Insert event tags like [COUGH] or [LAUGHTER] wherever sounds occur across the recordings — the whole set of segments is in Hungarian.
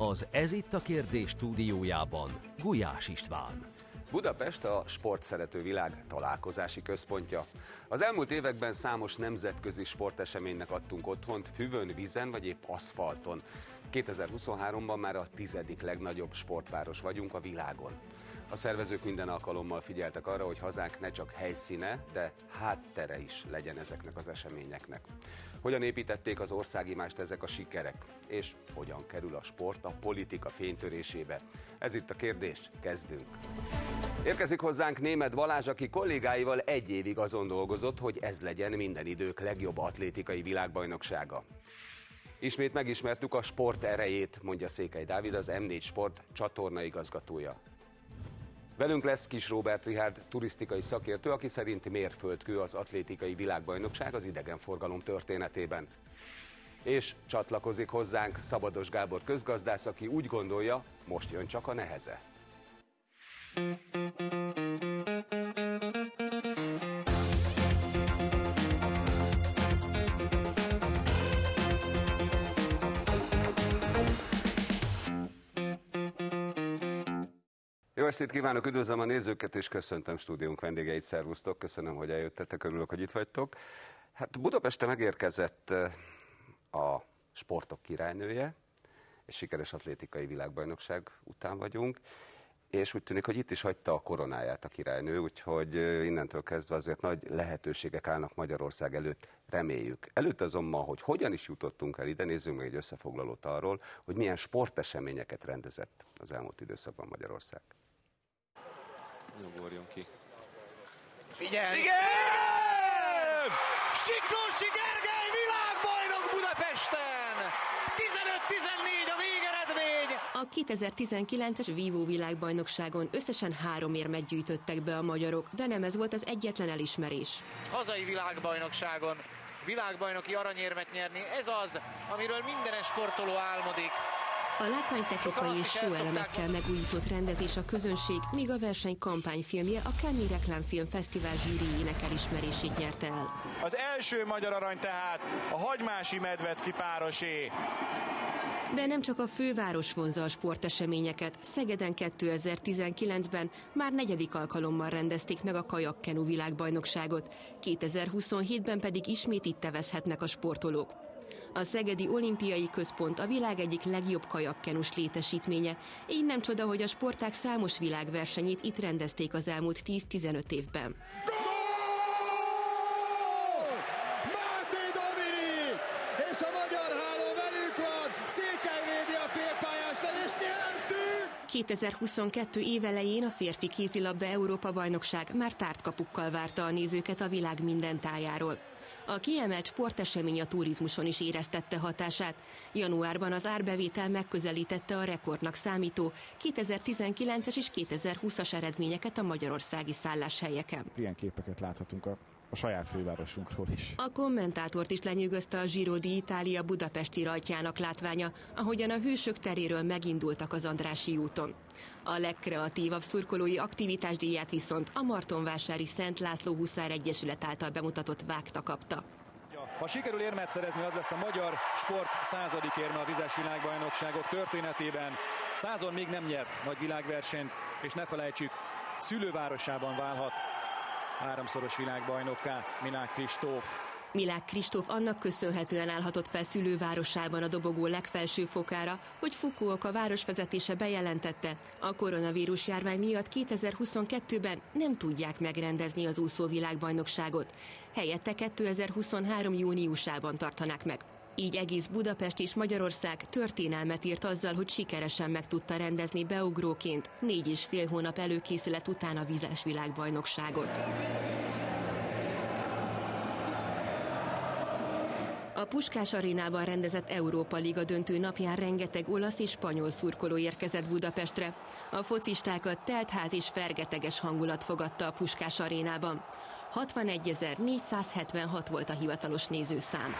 Az Ez itt a kérdés stúdiójában Gulyás István. Budapest a sportszerető világ találkozási központja. Az elmúlt években számos nemzetközi sporteseménynek adtunk otthont, füvön, vízen vagy épp aszfalton. 2023-ban már a tizedik legnagyobb sportváros vagyunk a világon. A szervezők minden alkalommal figyeltek arra, hogy hazánk ne csak helyszíne, de háttere is legyen ezeknek az eseményeknek. Hogyan építették az országimást ezek a sikerek? És hogyan kerül a sport a politika fénytörésébe? Ez itt a kérdés, kezdünk! Érkezik hozzánk német Balázs, aki kollégáival egy évig azon dolgozott, hogy ez legyen minden idők legjobb atlétikai világbajnoksága. Ismét megismertük a sport erejét, mondja Székely Dávid, az M4 Sport csatorna igazgatója. Velünk lesz Kis Robert Rihárd, turisztikai szakértő, aki szerint mérföldkő az atlétikai világbajnokság az idegenforgalom történetében. És csatlakozik hozzánk Szabados Gábor közgazdász, aki úgy gondolja, most jön csak a neheze. Estét kívánok, üdvözlöm a nézőket, és köszöntöm stúdiónk vendégeit, szervusztok, köszönöm, hogy eljöttetek, örülök, hogy itt vagytok. Hát Budapesten megérkezett eh, a sportok királynője, és sikeres atlétikai világbajnokság után vagyunk, és úgy tűnik, hogy itt is hagyta a koronáját a királynő, úgyhogy eh, innentől kezdve azért nagy lehetőségek állnak Magyarország előtt, reméljük. Előtt azonban, hogy hogyan is jutottunk el ide, nézzünk meg egy összefoglalót arról, hogy milyen sporteseményeket rendezett az elmúlt időszakban Magyarország. Nyugorjon ki. Figyelj! Igen! Siklósi Gergely világbajnok Budapesten! 15-14 a végeredmény! A 2019-es Vívó világbajnokságon összesen három érmet gyűjtöttek be a magyarok, de nem ez volt az egyetlen elismerés. Hazai világbajnokságon világbajnoki aranyérmet nyerni, ez az, amiről minden sportoló álmodik. A látványtechnikai és show-elemekkel megújított rendezés a közönség, míg a verseny kampányfilmje a Cannes Reklámfilm Fesztivál zsűriének elismerését nyerte el. Az első magyar arany tehát a Hagymási Medvecki párosé. De nem csak a főváros vonza a sporteseményeket. Szegeden 2019-ben már negyedik alkalommal rendezték meg a kajakkenu világbajnokságot, 2027-ben pedig ismét itt tevezhetnek a sportolók. A Szegedi Olimpiai Központ a világ egyik legjobb kajakkenus létesítménye, így nem csoda, hogy a sporták számos világversenyét itt rendezték az elmúlt 10-15 évben. Máté Dominik! És a magyar háló velük van! Székely védi a félpályás és nyertük! 2022 évelején a férfi kézilabda Európa bajnokság már tárt kapukkal várta a nézőket a világ minden tájáról. A kiemelt sportesemény a turizmuson is éreztette hatását. Januárban az árbevétel megközelítette a rekordnak számító 2019-es és 2020-as eredményeket a magyarországi szálláshelyeken. Ilyen képeket láthatunk a, a saját fővárosunkról is. A kommentátort is lenyűgözte a Giro d'Italia budapesti rajtjának látványa, ahogyan a hősök teréről megindultak az Andrási úton. A legkreatívabb szurkolói aktivitásdíját viszont a Martonvásári Szent László Huszár Egyesület által bemutatott vágta kapta. Ha sikerül érmet szerezni, az lesz a magyar sport századik érme a vizes világbajnokságok történetében. Százon még nem nyert nagy világversenyt, és ne felejtsük, szülővárosában válhat háromszoros világbajnokká Milák Kristóf. Milák Kristóf annak köszönhetően állhatott fel szülővárosában a dobogó legfelső fokára, hogy Fukuoka városvezetése bejelentette, a koronavírus járvány miatt 2022-ben nem tudják megrendezni az úszó világbajnokságot. Helyette 2023. júniusában tartanák meg. Így egész Budapest és Magyarország történelmet írt azzal, hogy sikeresen meg tudta rendezni beugróként négy és fél hónap előkészület után a vízes világbajnokságot. A Puskás arénában rendezett Európa Liga döntő napján rengeteg olasz és spanyol szurkoló érkezett Budapestre. A focistákat teltház és fergeteges hangulat fogadta a Puskás arénában. 61.476 volt a hivatalos nézőszám.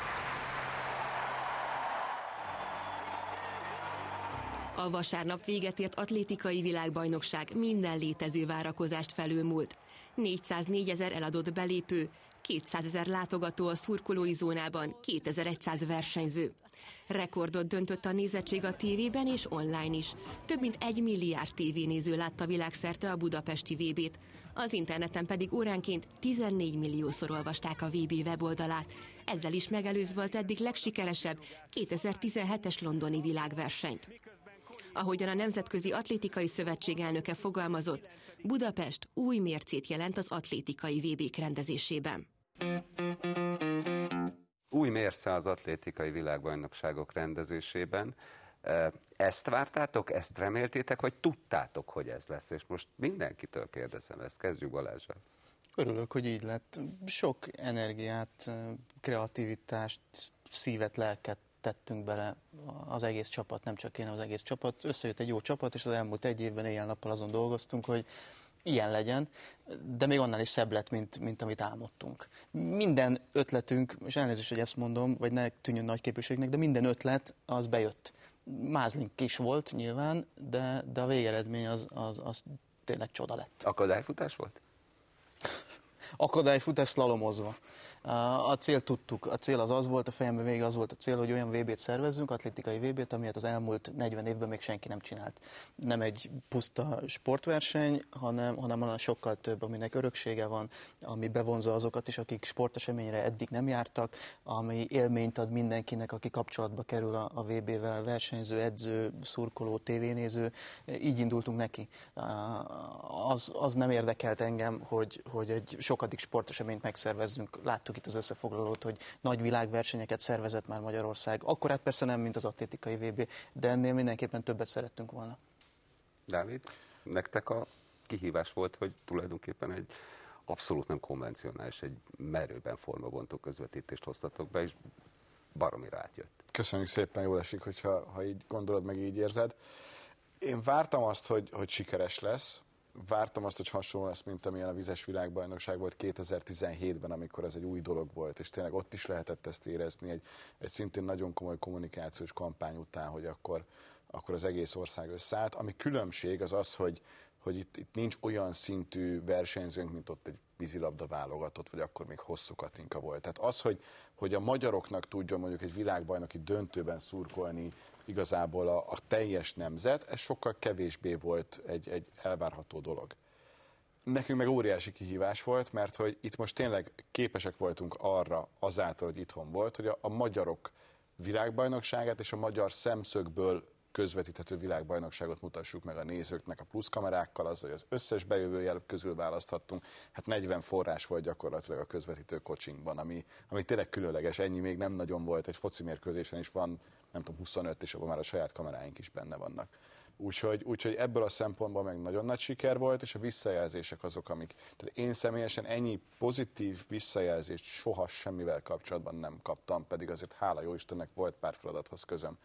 A vasárnap véget ért atlétikai világbajnokság minden létező várakozást felülmúlt. 404 ezer eladott belépő, 200 ezer látogató a szurkolói zónában, 2100 versenyző. Rekordot döntött a nézettség a tévében és online is. Több mint egy milliárd tévénéző látta világszerte a budapesti VB-t. Az interneten pedig óránként 14 milliószor olvasták a VB weboldalát, ezzel is megelőzve az eddig legsikeresebb 2017-es londoni világversenyt. Ahogyan a Nemzetközi Atlétikai Szövetség elnöke fogalmazott, Budapest új mércét jelent az atlétikai VB-k rendezésében. Új mérce az atlétikai világbajnokságok rendezésében. Ezt vártátok, ezt reméltétek, vagy tudtátok, hogy ez lesz? És most mindenkitől kérdezem ezt, kezdjük Balázsra. Örülök, hogy így lett. Sok energiát, kreativitást, szívet, lelket tettünk bele az egész csapat, nem csak én, az egész csapat. Összejött egy jó csapat, és az elmúlt egy évben éjjel-nappal azon dolgoztunk, hogy ilyen legyen, de még annál is szebb lett, mint, mint amit álmodtunk. Minden ötletünk, és elnézést, hogy ezt mondom, vagy ne tűnjön nagy képviségnek, de minden ötlet az bejött. Mázlink is volt nyilván, de, de a végeredmény az, az, az tényleg csoda lett. Akadályfutás volt? Akadályfutás szlalomozva. A cél tudtuk, a cél az az volt, a fejemben végig az volt a cél, hogy olyan VB-t szervezzünk, atlétikai VB-t, amilyet az elmúlt 40 évben még senki nem csinált. Nem egy puszta sportverseny, hanem, hanem olyan sokkal több, aminek öröksége van, ami bevonza azokat is, akik sporteseményre eddig nem jártak, ami élményt ad mindenkinek, aki kapcsolatba kerül a, a VB-vel, versenyző, edző, szurkoló, tévénéző. Így indultunk neki. Az, az nem érdekelt engem, hogy, hogy egy sokadik sporteseményt megszervezzünk. Láttuk láttuk itt az összefoglalót, hogy nagy világversenyeket szervezett már Magyarország. Akkor hát persze nem, mint az atlétikai VB, de ennél mindenképpen többet szerettünk volna. Dávid, nektek a kihívás volt, hogy tulajdonképpen egy abszolút nem konvencionális, egy merőben formabontó közvetítést hoztatok be, és baromira átjött. Köszönjük szépen, jól esik, hogyha, ha így gondolod, meg így érzed. Én vártam azt, hogy, hogy sikeres lesz, vártam azt, hogy hasonló lesz, mint amilyen a vizes világbajnokság volt 2017-ben, amikor ez egy új dolog volt, és tényleg ott is lehetett ezt érezni, egy, egy szintén nagyon komoly kommunikációs kampány után, hogy akkor, akkor az egész ország összeállt. Ami különbség az az, hogy, hogy itt, itt nincs olyan szintű versenyzőnk, mint ott egy vízilabda válogatott, vagy akkor még hosszú Katinka volt. Tehát az, hogy, hogy a magyaroknak tudjon mondjuk egy világbajnoki döntőben szurkolni igazából a, a teljes nemzet, ez sokkal kevésbé volt egy, egy elvárható dolog. Nekünk meg óriási kihívás volt, mert hogy itt most tényleg képesek voltunk arra azáltal, hogy itthon volt, hogy a, a magyarok világbajnokságát és a magyar szemszögből közvetíthető világbajnokságot mutassuk meg a nézőknek a pluszkamerákkal, az, hogy az összes bejövő jel közül választhattunk. Hát 40 forrás volt gyakorlatilag a közvetítő coachingban, ami, ami tényleg különleges. Ennyi még nem nagyon volt, egy foci mérkőzésen is van, nem tudom, 25, és abban már a saját kameráink is benne vannak. Úgyhogy, úgyhogy ebből a szempontból meg nagyon nagy siker volt, és a visszajelzések azok, amik... Tehát én személyesen ennyi pozitív visszajelzést soha semmivel kapcsolatban nem kaptam, pedig azért hála jó Istennek volt pár feladathoz közöm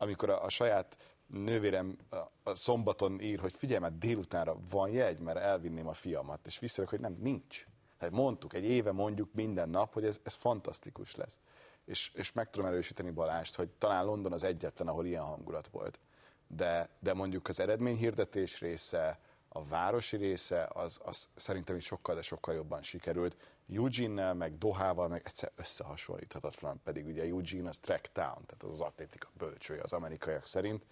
amikor a, a saját nővérem a, szombaton ír, hogy figyelj, mert délutánra van jegy, mert elvinném a fiamat, és visszajövök, hogy nem, nincs. Tehát mondtuk, egy éve mondjuk minden nap, hogy ez, ez fantasztikus lesz. És, és meg tudom erősíteni Balást, hogy talán London az egyetlen, ahol ilyen hangulat volt. De, de mondjuk az eredményhirdetés része, a városi része, az, az szerintem is sokkal, de sokkal jobban sikerült. Eugene-nel, meg Dohával, meg egyszer összehasonlíthatatlan, pedig ugye Eugene az track town, tehát az az atlétika bölcsője az amerikaiak szerint,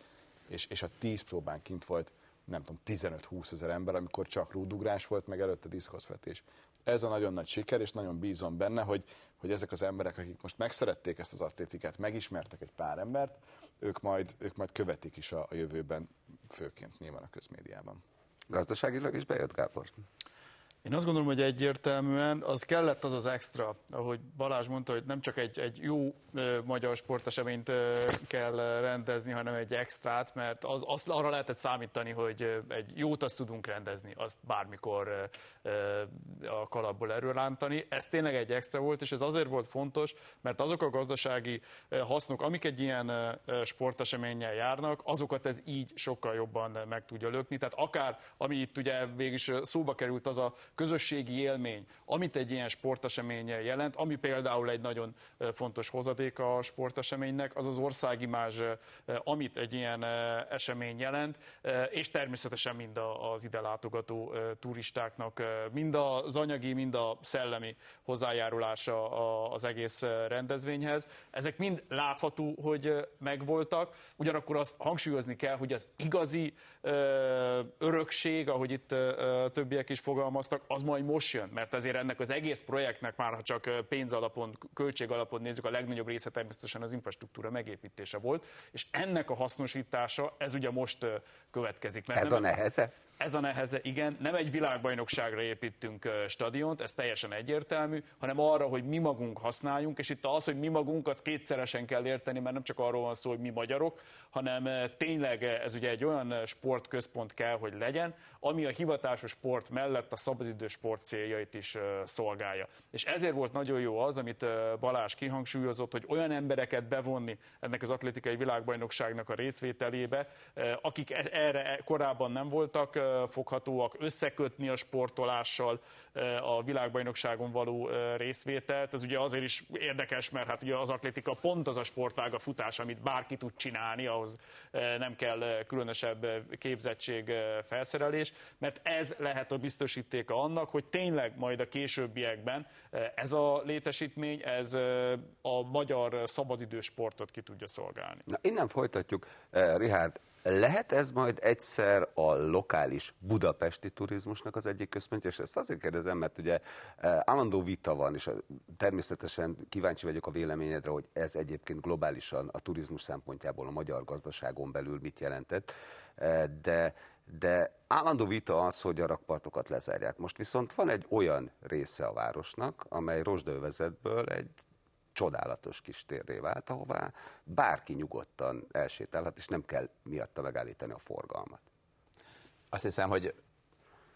és, és a 10 próbán kint volt, nem tudom, 15-20 ezer ember, amikor csak rúdugrás volt, meg előtte diszkoszvetés. Ez a nagyon nagy siker, és nagyon bízom benne, hogy, hogy ezek az emberek, akik most megszerették ezt az atlétikát, megismertek egy pár embert, ők majd, ők majd követik is a, a jövőben, főként nyilván a közmédiában. Gazdaságilag is bejött Gábor? Én azt gondolom, hogy egyértelműen az kellett az az extra, ahogy Balázs mondta, hogy nem csak egy, egy jó ö, magyar sporteseményt ö, kell rendezni, hanem egy extrát, mert az, az, arra lehetett számítani, hogy egy jót azt tudunk rendezni, azt bármikor ö, a kalapból erőrántani. Ez tényleg egy extra volt, és ez azért volt fontos, mert azok a gazdasági hasznok, amik egy ilyen sporteseménnyel járnak, azokat ez így sokkal jobban meg tudja lökni. Tehát akár, ami itt ugye végig szóba került, az a közösségi élmény, amit egy ilyen sportesemény jelent, ami például egy nagyon fontos hozadék a sporteseménynek, az az országimázs, amit egy ilyen esemény jelent, és természetesen mind az ide látogató turistáknak, mind az anyagi, mind a szellemi hozzájárulása az egész rendezvényhez. Ezek mind látható, hogy megvoltak, ugyanakkor azt hangsúlyozni kell, hogy az igazi örökség, ahogy itt többiek is fogalmaztak, az majd most jön, mert azért ennek az egész projektnek már, ha csak pénz alapon, költség alapon nézzük, a legnagyobb része természetesen az infrastruktúra megépítése volt, és ennek a hasznosítása, ez ugye most következik. Mert ez nem, a neheze? Ez a neheze, igen. Nem egy világbajnokságra építünk stadiont, ez teljesen egyértelmű, hanem arra, hogy mi magunk használjunk, és itt az, hogy mi magunk, az kétszeresen kell érteni, mert nem csak arról van szó, hogy mi magyarok, hanem tényleg ez ugye egy olyan sportközpont kell, hogy legyen, ami a hivatásos sport mellett a szabadidős sport céljait is szolgálja. És ezért volt nagyon jó az, amit Balázs kihangsúlyozott, hogy olyan embereket bevonni ennek az atlétikai világbajnokságnak a részvételébe, akik e-, erre korábban nem voltak foghatóak, összekötni a sportolással a világbajnokságon való részvételt. Ez ugye azért is érdekes, mert hát ugye az atlétika pont az a sportág, a futás, amit bárki tud csinálni, ahhoz nem kell különösebb képzettség, felszerelés, mert ez lehet a biztosítéka annak, hogy tényleg majd a későbbiekben ez a létesítmény, ez a magyar szabadidős sportot ki tudja szolgálni. Na, innen folytatjuk. Richard, lehet ez majd egyszer a lokális budapesti turizmusnak az egyik központja, és ezt azért kérdezem, mert ugye eh, állandó vita van, és természetesen kíváncsi vagyok a véleményedre, hogy ez egyébként globálisan a turizmus szempontjából a magyar gazdaságon belül mit jelentett, eh, de, de állandó vita az, hogy a rakpartokat lezárják. Most viszont van egy olyan része a városnak, amely rozsdővezetből egy csodálatos kis térré vált, ahová bárki nyugodtan elsétálhat, és nem kell miatta megállítani a forgalmat. Azt hiszem, hogy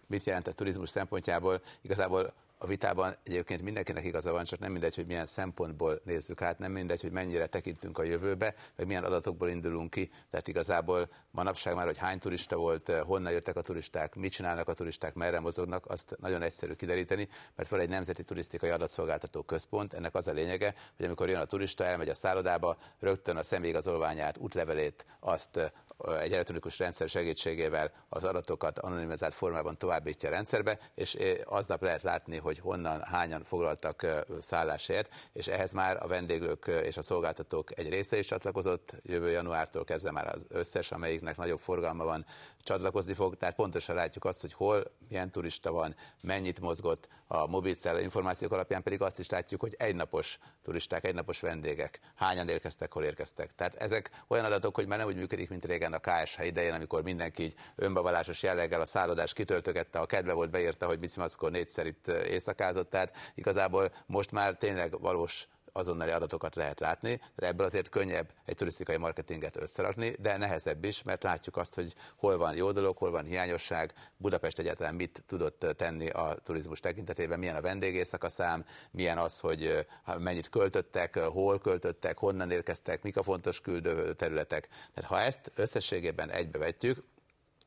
mit jelent a turizmus szempontjából, igazából a vitában egyébként mindenkinek igaza van, csak nem mindegy, hogy milyen szempontból nézzük át, nem mindegy, hogy mennyire tekintünk a jövőbe, vagy milyen adatokból indulunk ki. Tehát igazából manapság már, hogy hány turista volt, honnan jöttek a turisták, mit csinálnak a turisták, merre mozognak, azt nagyon egyszerű kideríteni, mert van egy nemzeti turisztikai adatszolgáltató központ. Ennek az a lényege, hogy amikor jön a turista, elmegy a szállodába, rögtön a személyigazolványát, útlevelét, azt egy elektronikus rendszer segítségével az adatokat anonimizált formában továbbítja a rendszerbe, és aznap lehet látni, hogy honnan, hányan foglaltak szállásért, és ehhez már a vendéglők és a szolgáltatók egy része is csatlakozott, jövő januártól kezdve már az összes, amelyiknek nagyobb forgalma van, csatlakozni fog, tehát pontosan látjuk azt, hogy hol, milyen turista van, mennyit mozgott, a mobilcella információk alapján pedig azt is látjuk, hogy egynapos turisták, egynapos vendégek, hányan érkeztek, hol érkeztek. Tehát ezek olyan adatok, hogy már nem úgy működik, mint régen a KSH idején, amikor mindenki így önbevallásos jelleggel a szállodás kitöltögette, a kedve volt beírta, hogy Bicimaszkó négyszer itt éjszakázott, tehát igazából most már tényleg valós azonnali adatokat lehet látni, de ebből azért könnyebb egy turisztikai marketinget összerakni, de nehezebb is, mert látjuk azt, hogy hol van jó dolog, hol van hiányosság, Budapest egyáltalán mit tudott tenni a turizmus tekintetében, milyen a vendégészak a szám, milyen az, hogy mennyit költöttek, hol költöttek, honnan érkeztek, mik a fontos küldő területek. Tehát ha ezt összességében egybevetjük,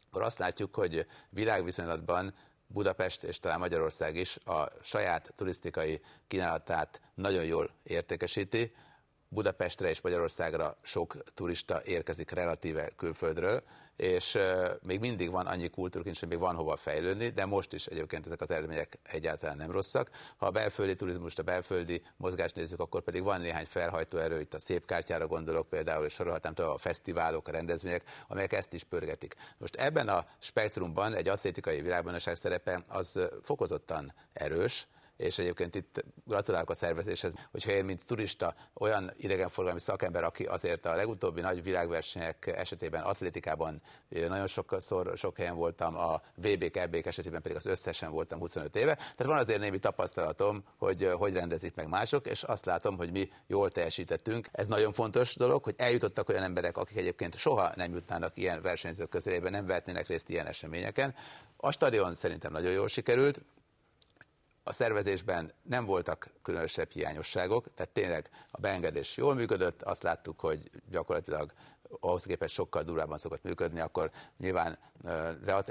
akkor azt látjuk, hogy világviszonylatban Budapest és talán Magyarország is a saját turisztikai kínálatát nagyon jól értékesíti. Budapestre és Magyarországra sok turista érkezik relatíve külföldről, és még mindig van annyi kultúrkincs, hogy még van hova fejlődni, de most is egyébként ezek az eredmények egyáltalán nem rosszak. Ha a belföldi turizmust, a belföldi mozgást nézzük, akkor pedig van néhány felhajtó erő, itt a szép kártyára gondolok például, és sorolhatnám tovább a fesztiválok, a rendezvények, amelyek ezt is pörgetik. Most ebben a spektrumban egy atlétikai világbajnokság szerepe az fokozottan erős, és egyébként itt gratulálok a szervezéshez, hogyha én, mint turista, olyan idegenforgalmi szakember, aki azért a legutóbbi nagy világversenyek esetében atlétikában nagyon sokszor, sok helyen voltam, a VB-k, eb esetében pedig az összesen voltam 25 éve, tehát van azért némi tapasztalatom, hogy hogy rendezik meg mások, és azt látom, hogy mi jól teljesítettünk. Ez nagyon fontos dolog, hogy eljutottak olyan emberek, akik egyébként soha nem jutnának ilyen versenyzők közelébe, nem vehetnének részt ilyen eseményeken. A stadion szerintem nagyon jól sikerült, a szervezésben nem voltak különösebb hiányosságok, tehát tényleg a beengedés jól működött, azt láttuk, hogy gyakorlatilag ahhoz képest sokkal durvábban szokott működni, akkor nyilván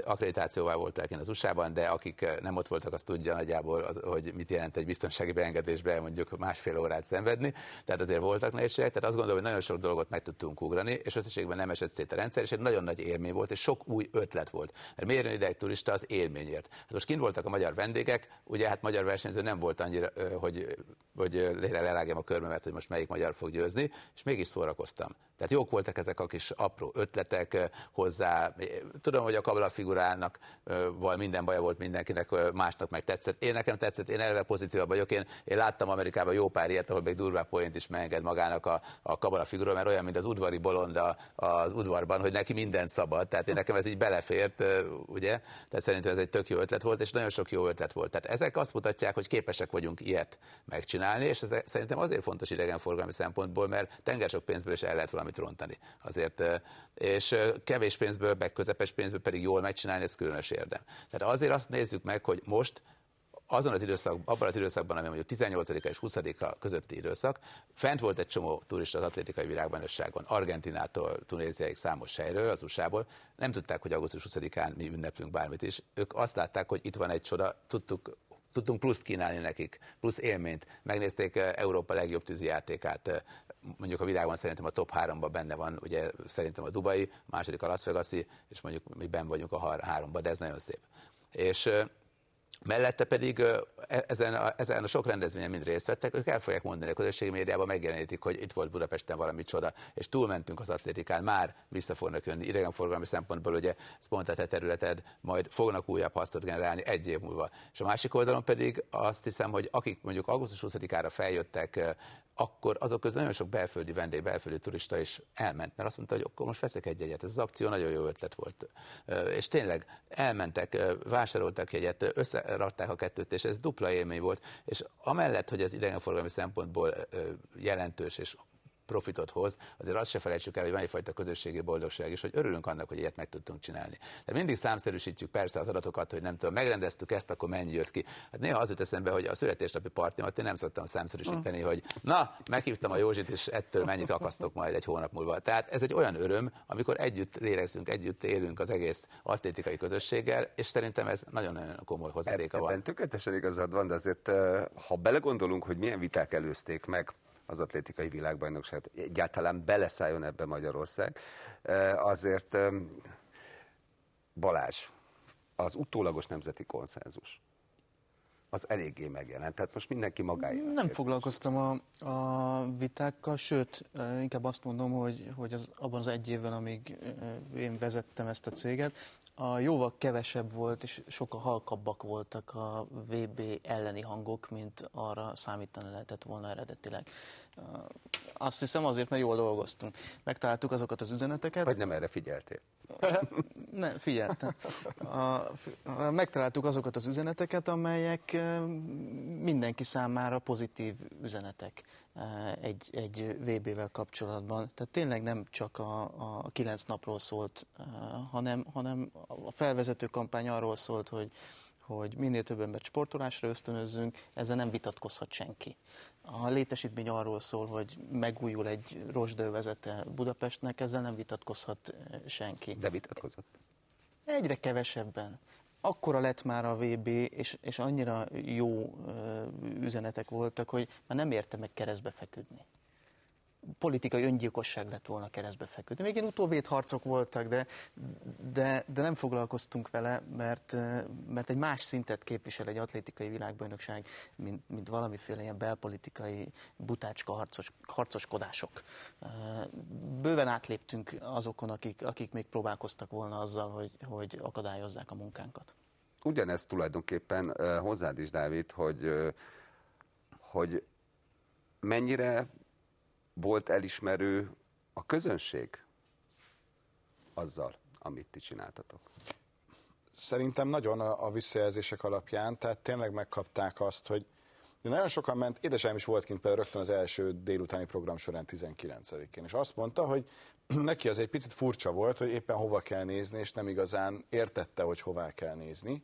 akkreditációval voltak én az USA-ban, de akik nem ott voltak, azt tudja nagyjából, az, hogy mit jelent egy biztonsági beengedésbe mondjuk másfél órát szenvedni, tehát azért voltak nehézségek, tehát azt gondolom, hogy nagyon sok dolgot meg tudtunk ugrani, és összességben nem esett szét a rendszer, és egy nagyon nagy élmény volt, és sok új ötlet volt. Mert miért egy turista az élményért? Hát most kint voltak a magyar vendégek, ugye hát magyar versenyző nem volt annyira, hogy, hogy lerágjam a körmemet, hogy most melyik magyar fog győzni, és mégis szórakoztam. Tehát jók voltak ezek a kis apró ötletek hozzá. Tudom, hogy a kabla figurának val minden baja volt mindenkinek, másnak meg tetszett. Én nekem tetszett, én eleve pozitívabb vagyok. Én, én láttam Amerikában jó pár ilyet, ahol még durvább point is megenged magának a, a kabala figura, mert olyan, mint az udvari bolonda az udvarban, hogy neki minden szabad. Tehát én nekem ez így belefért, ugye? Tehát szerintem ez egy tök jó ötlet volt, és nagyon sok jó ötlet volt. Tehát ezek azt mutatják, hogy képesek vagyunk ilyet megcsinálni, és ez szerintem azért fontos idegenforgalmi szempontból, mert tenger sok pénzből is el lehet valamit rontani. Azért, és kevés pénzből, meg közepes pénzből pedig jól megcsinálni, ez különös érdem. Tehát azért azt nézzük meg, hogy most azon az időszak, abban az időszakban, ami mondjuk 18 és 20 -a közötti időszak, fent volt egy csomó turista az atlétikai világbajnokságon, Argentinától, Tunéziáig számos helyről, az USA-ból, nem tudták, hogy augusztus 20-án mi ünneplünk bármit is. Ők azt látták, hogy itt van egy csoda, tudtuk, tudtunk pluszt kínálni nekik, plusz élményt. Megnézték Európa legjobb tűzijátékát, mondjuk a világban szerintem a top háromban benne van, ugye szerintem a Dubai, második a Las vegas és mondjuk mi ben vagyunk a háromban, de ez nagyon szép. És Mellette pedig e, ezen a, ezen a sok rendezvényen mind részt vettek, ők el fogják mondani, a közösségi médiában megjelenítik, hogy itt volt Budapesten valami csoda, és túlmentünk az atlétikán, már vissza fognak jönni idegenforgalmi szempontból, ugye pont a te területed, majd fognak újabb hasztot generálni egy év múlva. És a másik oldalon pedig azt hiszem, hogy akik mondjuk augusztus 20-ára feljöttek akkor azok közül nagyon sok belföldi vendég, belföldi turista is elment, mert azt mondta, hogy akkor most veszek egy jegyet. Ez az akció nagyon jó ötlet volt. És tényleg elmentek, vásároltak jegyet, összerakták a kettőt, és ez dupla élmény volt. És amellett, hogy ez idegenforgalmi szempontból jelentős és profitot hoz, azért azt se felejtsük el, hogy van egyfajta közösségi boldogság is, hogy örülünk annak, hogy ilyet meg tudtunk csinálni. De mindig számszerűsítjük persze az adatokat, hogy nem tudom, megrendeztük ezt, akkor mennyi jött ki. Hát néha az jut eszembe, hogy a születésnapi partimat én nem szoktam számszerűsíteni, hogy na, meghívtam a Józsit, és ettől mennyit akasztok majd egy hónap múlva. Tehát ez egy olyan öröm, amikor együtt lélegzünk, együtt élünk az egész atlétikai közösséggel, és szerintem ez nagyon-nagyon komoly hozzáadéka van. Ebben tökéletesen igazad van, de azért, eh, ha belegondolunk, hogy milyen viták előzték meg az atlétikai világbajnokságot, egyáltalán beleszálljon ebbe Magyarország, azért Balázs, az utólagos nemzeti konszenzus, az eléggé megjelent. Tehát most mindenki magáért. Nem foglalkoztam a, a vitákkal, sőt, inkább azt mondom, hogy, hogy az, abban az egy évben, amíg én vezettem ezt a céget, a jóval kevesebb volt, és sokkal halkabbak voltak a VB elleni hangok, mint arra számítani lehetett volna eredetileg. Azt hiszem azért, mert jól dolgoztunk. Megtaláltuk azokat az üzeneteket. Vagy nem erre figyeltél? Nem, figyeltem. A, a, megtaláltuk azokat az üzeneteket, amelyek mindenki számára pozitív üzenetek egy, egy VB-vel kapcsolatban. Tehát tényleg nem csak a, a kilenc napról szólt, hanem, hanem a felvezető kampány arról szólt, hogy hogy minél több embert sportolásra ösztönözzünk, ezzel nem vitatkozhat senki. A létesítmény arról szól, hogy megújul egy rozsdővezete Budapestnek, ezzel nem vitatkozhat eh, senki. De vitatkozott? Egyre kevesebben. Akkora lett már a VB, és, és annyira jó uh, üzenetek voltak, hogy már nem érte meg keresztbe feküdni politikai öngyilkosság lett volna keresztbe feküdni. Még ilyen utóvédharcok voltak, de, de, de nem foglalkoztunk vele, mert, mert egy más szintet képvisel egy atlétikai világbajnokság, mint, mint valamiféle ilyen belpolitikai butácska harcos, harcoskodások. Bőven átléptünk azokon, akik, akik még próbálkoztak volna azzal, hogy, hogy akadályozzák a munkánkat. Ugyanezt tulajdonképpen hozzád is, Dávid, hogy, hogy mennyire volt elismerő a közönség azzal, amit ti csináltatok? Szerintem nagyon a, a visszajelzések alapján, tehát tényleg megkapták azt, hogy de nagyon sokan ment, édesem is volt kint például rögtön az első délutáni program során 19-én, és azt mondta, hogy [CLEARS THROAT] neki az egy picit furcsa volt, hogy éppen hova kell nézni, és nem igazán értette, hogy hová kell nézni,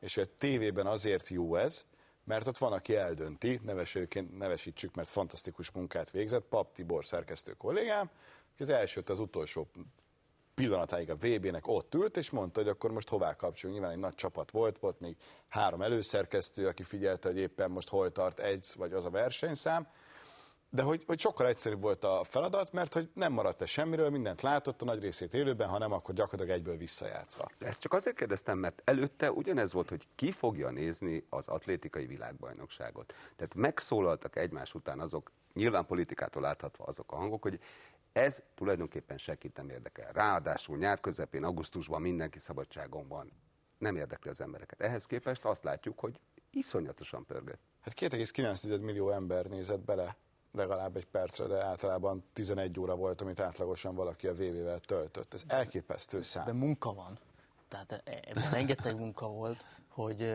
és hogy a tévében azért jó ez, mert ott van, aki eldönti, nevesőként nevesítsük, mert fantasztikus munkát végzett, Pap Tibor szerkesztő kollégám, Az első az utolsó pillanatáig a VB-nek ott ült, és mondta, hogy akkor most hová kapcsoljuk. Nyilván egy nagy csapat volt, volt még három előszerkesztő, aki figyelte, hogy éppen most hol tart egy, vagy az a versenyszám, de hogy, hogy sokkal egyszerűbb volt a feladat, mert hogy nem maradt -e semmiről, mindent látott, a nagy részét élőben, ha nem, akkor gyakorlatilag egyből visszajátszva. Ezt csak azért kérdeztem, mert előtte ugyanez volt, hogy ki fogja nézni az atlétikai világbajnokságot. Tehát megszólaltak egymás után azok, nyilván politikától láthatva azok a hangok, hogy ez tulajdonképpen senkit nem érdekel. Ráadásul nyár közepén, augusztusban mindenki szabadságon van. Nem érdekli az embereket. Ehhez képest azt látjuk, hogy iszonyatosan pörgött. Hát 2,9 millió ember nézett bele legalább egy percre, de általában 11 óra volt, amit átlagosan valaki a VB-vel töltött. Ez elképesztő szám. De munka van. Tehát ebben rengeteg munka volt, hogy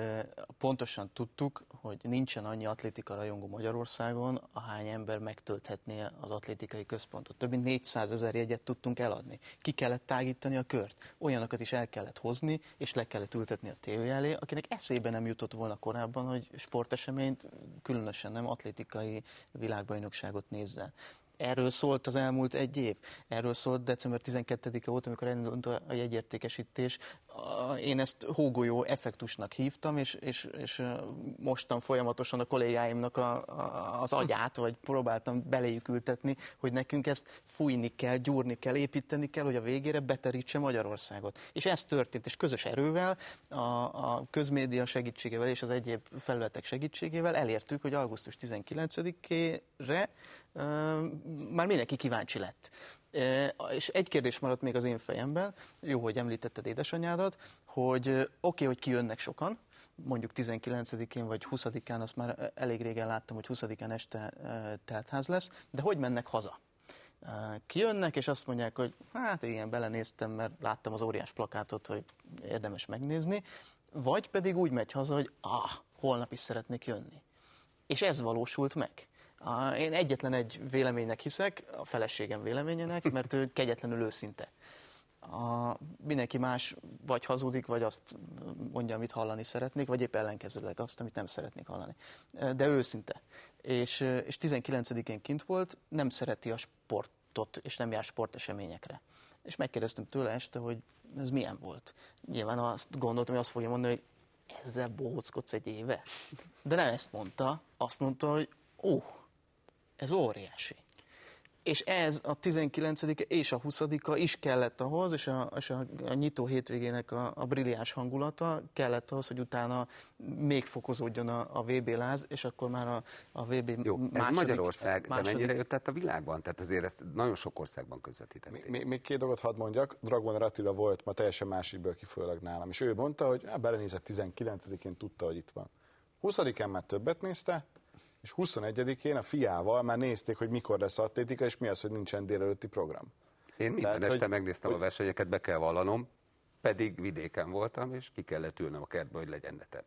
pontosan tudtuk, hogy nincsen annyi atlétika rajongó Magyarországon, ahány ember megtölthetné az atlétikai központot. Több mint 400 ezer jegyet tudtunk eladni. Ki kellett tágítani a kört. Olyanokat is el kellett hozni, és le kellett ültetni a tévé elé, akinek eszébe nem jutott volna korábban, hogy sporteseményt, különösen nem atlétikai világbajnokságot nézzen. Erről szólt az elmúlt egy év. Erről szólt december 12-e volt, amikor elindult a jegyértékesítés. Én ezt hógolyó effektusnak hívtam, és, és, és mostan folyamatosan a kollégáimnak a, a, az agyát, vagy próbáltam beléjük ültetni, hogy nekünk ezt fújni kell, gyúrni kell, építeni kell, hogy a végére beterítse Magyarországot. És ez történt, és közös erővel, a, a közmédia segítségével és az egyéb felületek segítségével elértük, hogy augusztus 19-ére már mindenki kíváncsi lett. És egy kérdés maradt még az én fejemben, jó, hogy említetted édesanyádat, hogy oké, okay, hogy kijönnek sokan, mondjuk 19-én vagy 20-án, azt már elég régen láttam, hogy 20-án este teltház lesz, de hogy mennek haza? Kijönnek, és azt mondják, hogy hát igen, belenéztem, mert láttam az óriás plakátot, hogy érdemes megnézni, vagy pedig úgy megy haza, hogy ah, holnap is szeretnék jönni. És ez valósult meg. Én egyetlen egy véleménynek hiszek, a feleségem véleményének, mert ő kegyetlenül őszinte. A, mindenki más vagy hazudik, vagy azt mondja, amit hallani szeretnék, vagy épp ellenkezőleg azt, amit nem szeretnék hallani. De őszinte. És, és 19-én kint volt, nem szereti a sportot, és nem jár sporteseményekre. És megkérdeztem tőle este, hogy ez milyen volt. Nyilván azt gondoltam, hogy azt fogja mondani, hogy ezzel bohóckodsz egy éve. De nem ezt mondta, azt mondta, hogy uh, ez óriási. És ez a 19 és a 20 is kellett ahhoz, és a, és a, a nyitó hétvégének a, a brilliáns hangulata kellett ahhoz, hogy utána még fokozódjon a, a VB láz, és akkor már a, a VB Jó, második, ez Magyarország, második... de mennyire jött át a világban? Tehát azért ezt nagyon sok országban közvetítették. Még, még két dolgot hadd mondjak. Dragon Attila volt ma teljesen másikből kifolyólag nálam, és ő mondta, hogy belenézett 19-én, tudta, hogy itt van. 20-án már többet nézte, és 21-én a fiával már nézték, hogy mikor lesz atlétika, és mi az, hogy nincsen délelőtti program. Én minden Tehát, este hogy, megnéztem hogy... a versenyeket, be kell vallanom, pedig vidéken voltam, és ki kellett ülnöm a kertbe, hogy legyen netem.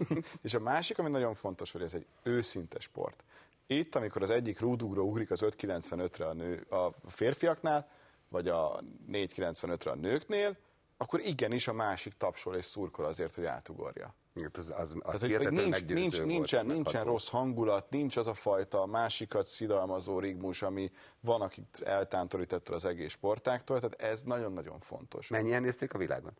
[LAUGHS] és a másik, ami nagyon fontos, hogy ez egy őszinte sport. Itt, amikor az egyik rúdugró ugrik az 5.95-re a, nő, a férfiaknál, vagy a 4.95-re a nőknél, akkor igenis a másik tapsol és szurkol azért, hogy átugorja. Hát az, az, az az hogy nincs, nincs, nincsen, nincsen rossz hangulat, nincs az a fajta másikat szidalmazó rigmus, ami van, akit eltántorította az egész sportáktól, tehát ez nagyon-nagyon fontos. Mennyien nézték a világon?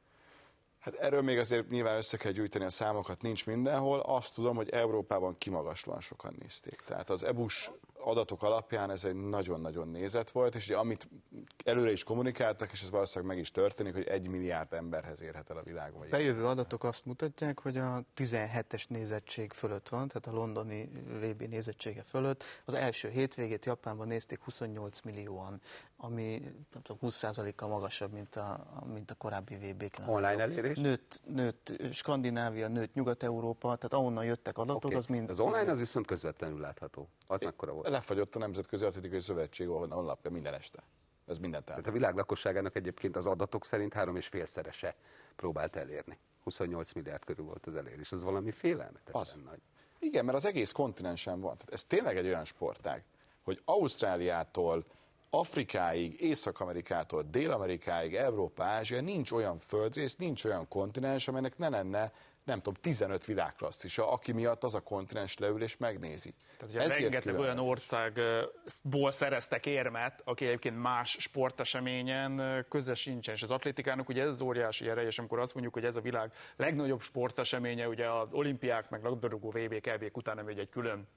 Hát erről még azért nyilván össze kell gyűjteni a számokat, nincs mindenhol. Azt tudom, hogy Európában kimagaslóan sokan nézték. Tehát az EBUS adatok alapján ez egy nagyon-nagyon nézet volt, és ugye, amit előre is kommunikáltak, és ez valószínűleg meg is történik, hogy egy milliárd emberhez érhet el a világ. Vagy Bejövő adatok azt mutatják, hogy a 17-es nézettség fölött van, tehát a londoni VB nézettsége fölött. Az első hétvégét Japánban nézték 28 millióan, ami 20%-kal magasabb, mint a, mint a korábbi VB-k. Online elérés? Nőtt, nőtt Skandinávia, nőtt Nyugat-Európa, tehát ahonnan jöttek adatok, okay. az mind... Az online az viszont közvetlenül látható. Az mekkora volt? Lefagyott a Nemzetközi Atletikai Szövetség honlapja minden este. Ez minden Tehát a világ lakosságának egyébként az adatok szerint három és félszerese próbált elérni. 28 milliárd körül volt az elérés. Ez valami félelmetesen az. nagy. Igen, mert az egész kontinensen van. Tehát ez tényleg egy olyan sportág, hogy Ausztráliától Afrikáig, Észak-Amerikától Dél-Amerikáig, Európa, Ázsia, nincs olyan földrész, nincs olyan kontinens, amelynek ne lenne nem tudom, 15 világklasszisa, aki miatt az a kontinens leül és megnézi. Tehát ugye Ezért rengeteg különleges. olyan országból szereztek érmet, aki egyébként más sporteseményen köze sincsen. És az atlétikának ugye ez az óriási ereje, és amikor azt mondjuk, hogy ez a világ legnagyobb sporteseménye, ugye az olimpiák meg labdarúgó VB-k, EB-k után nem egy külön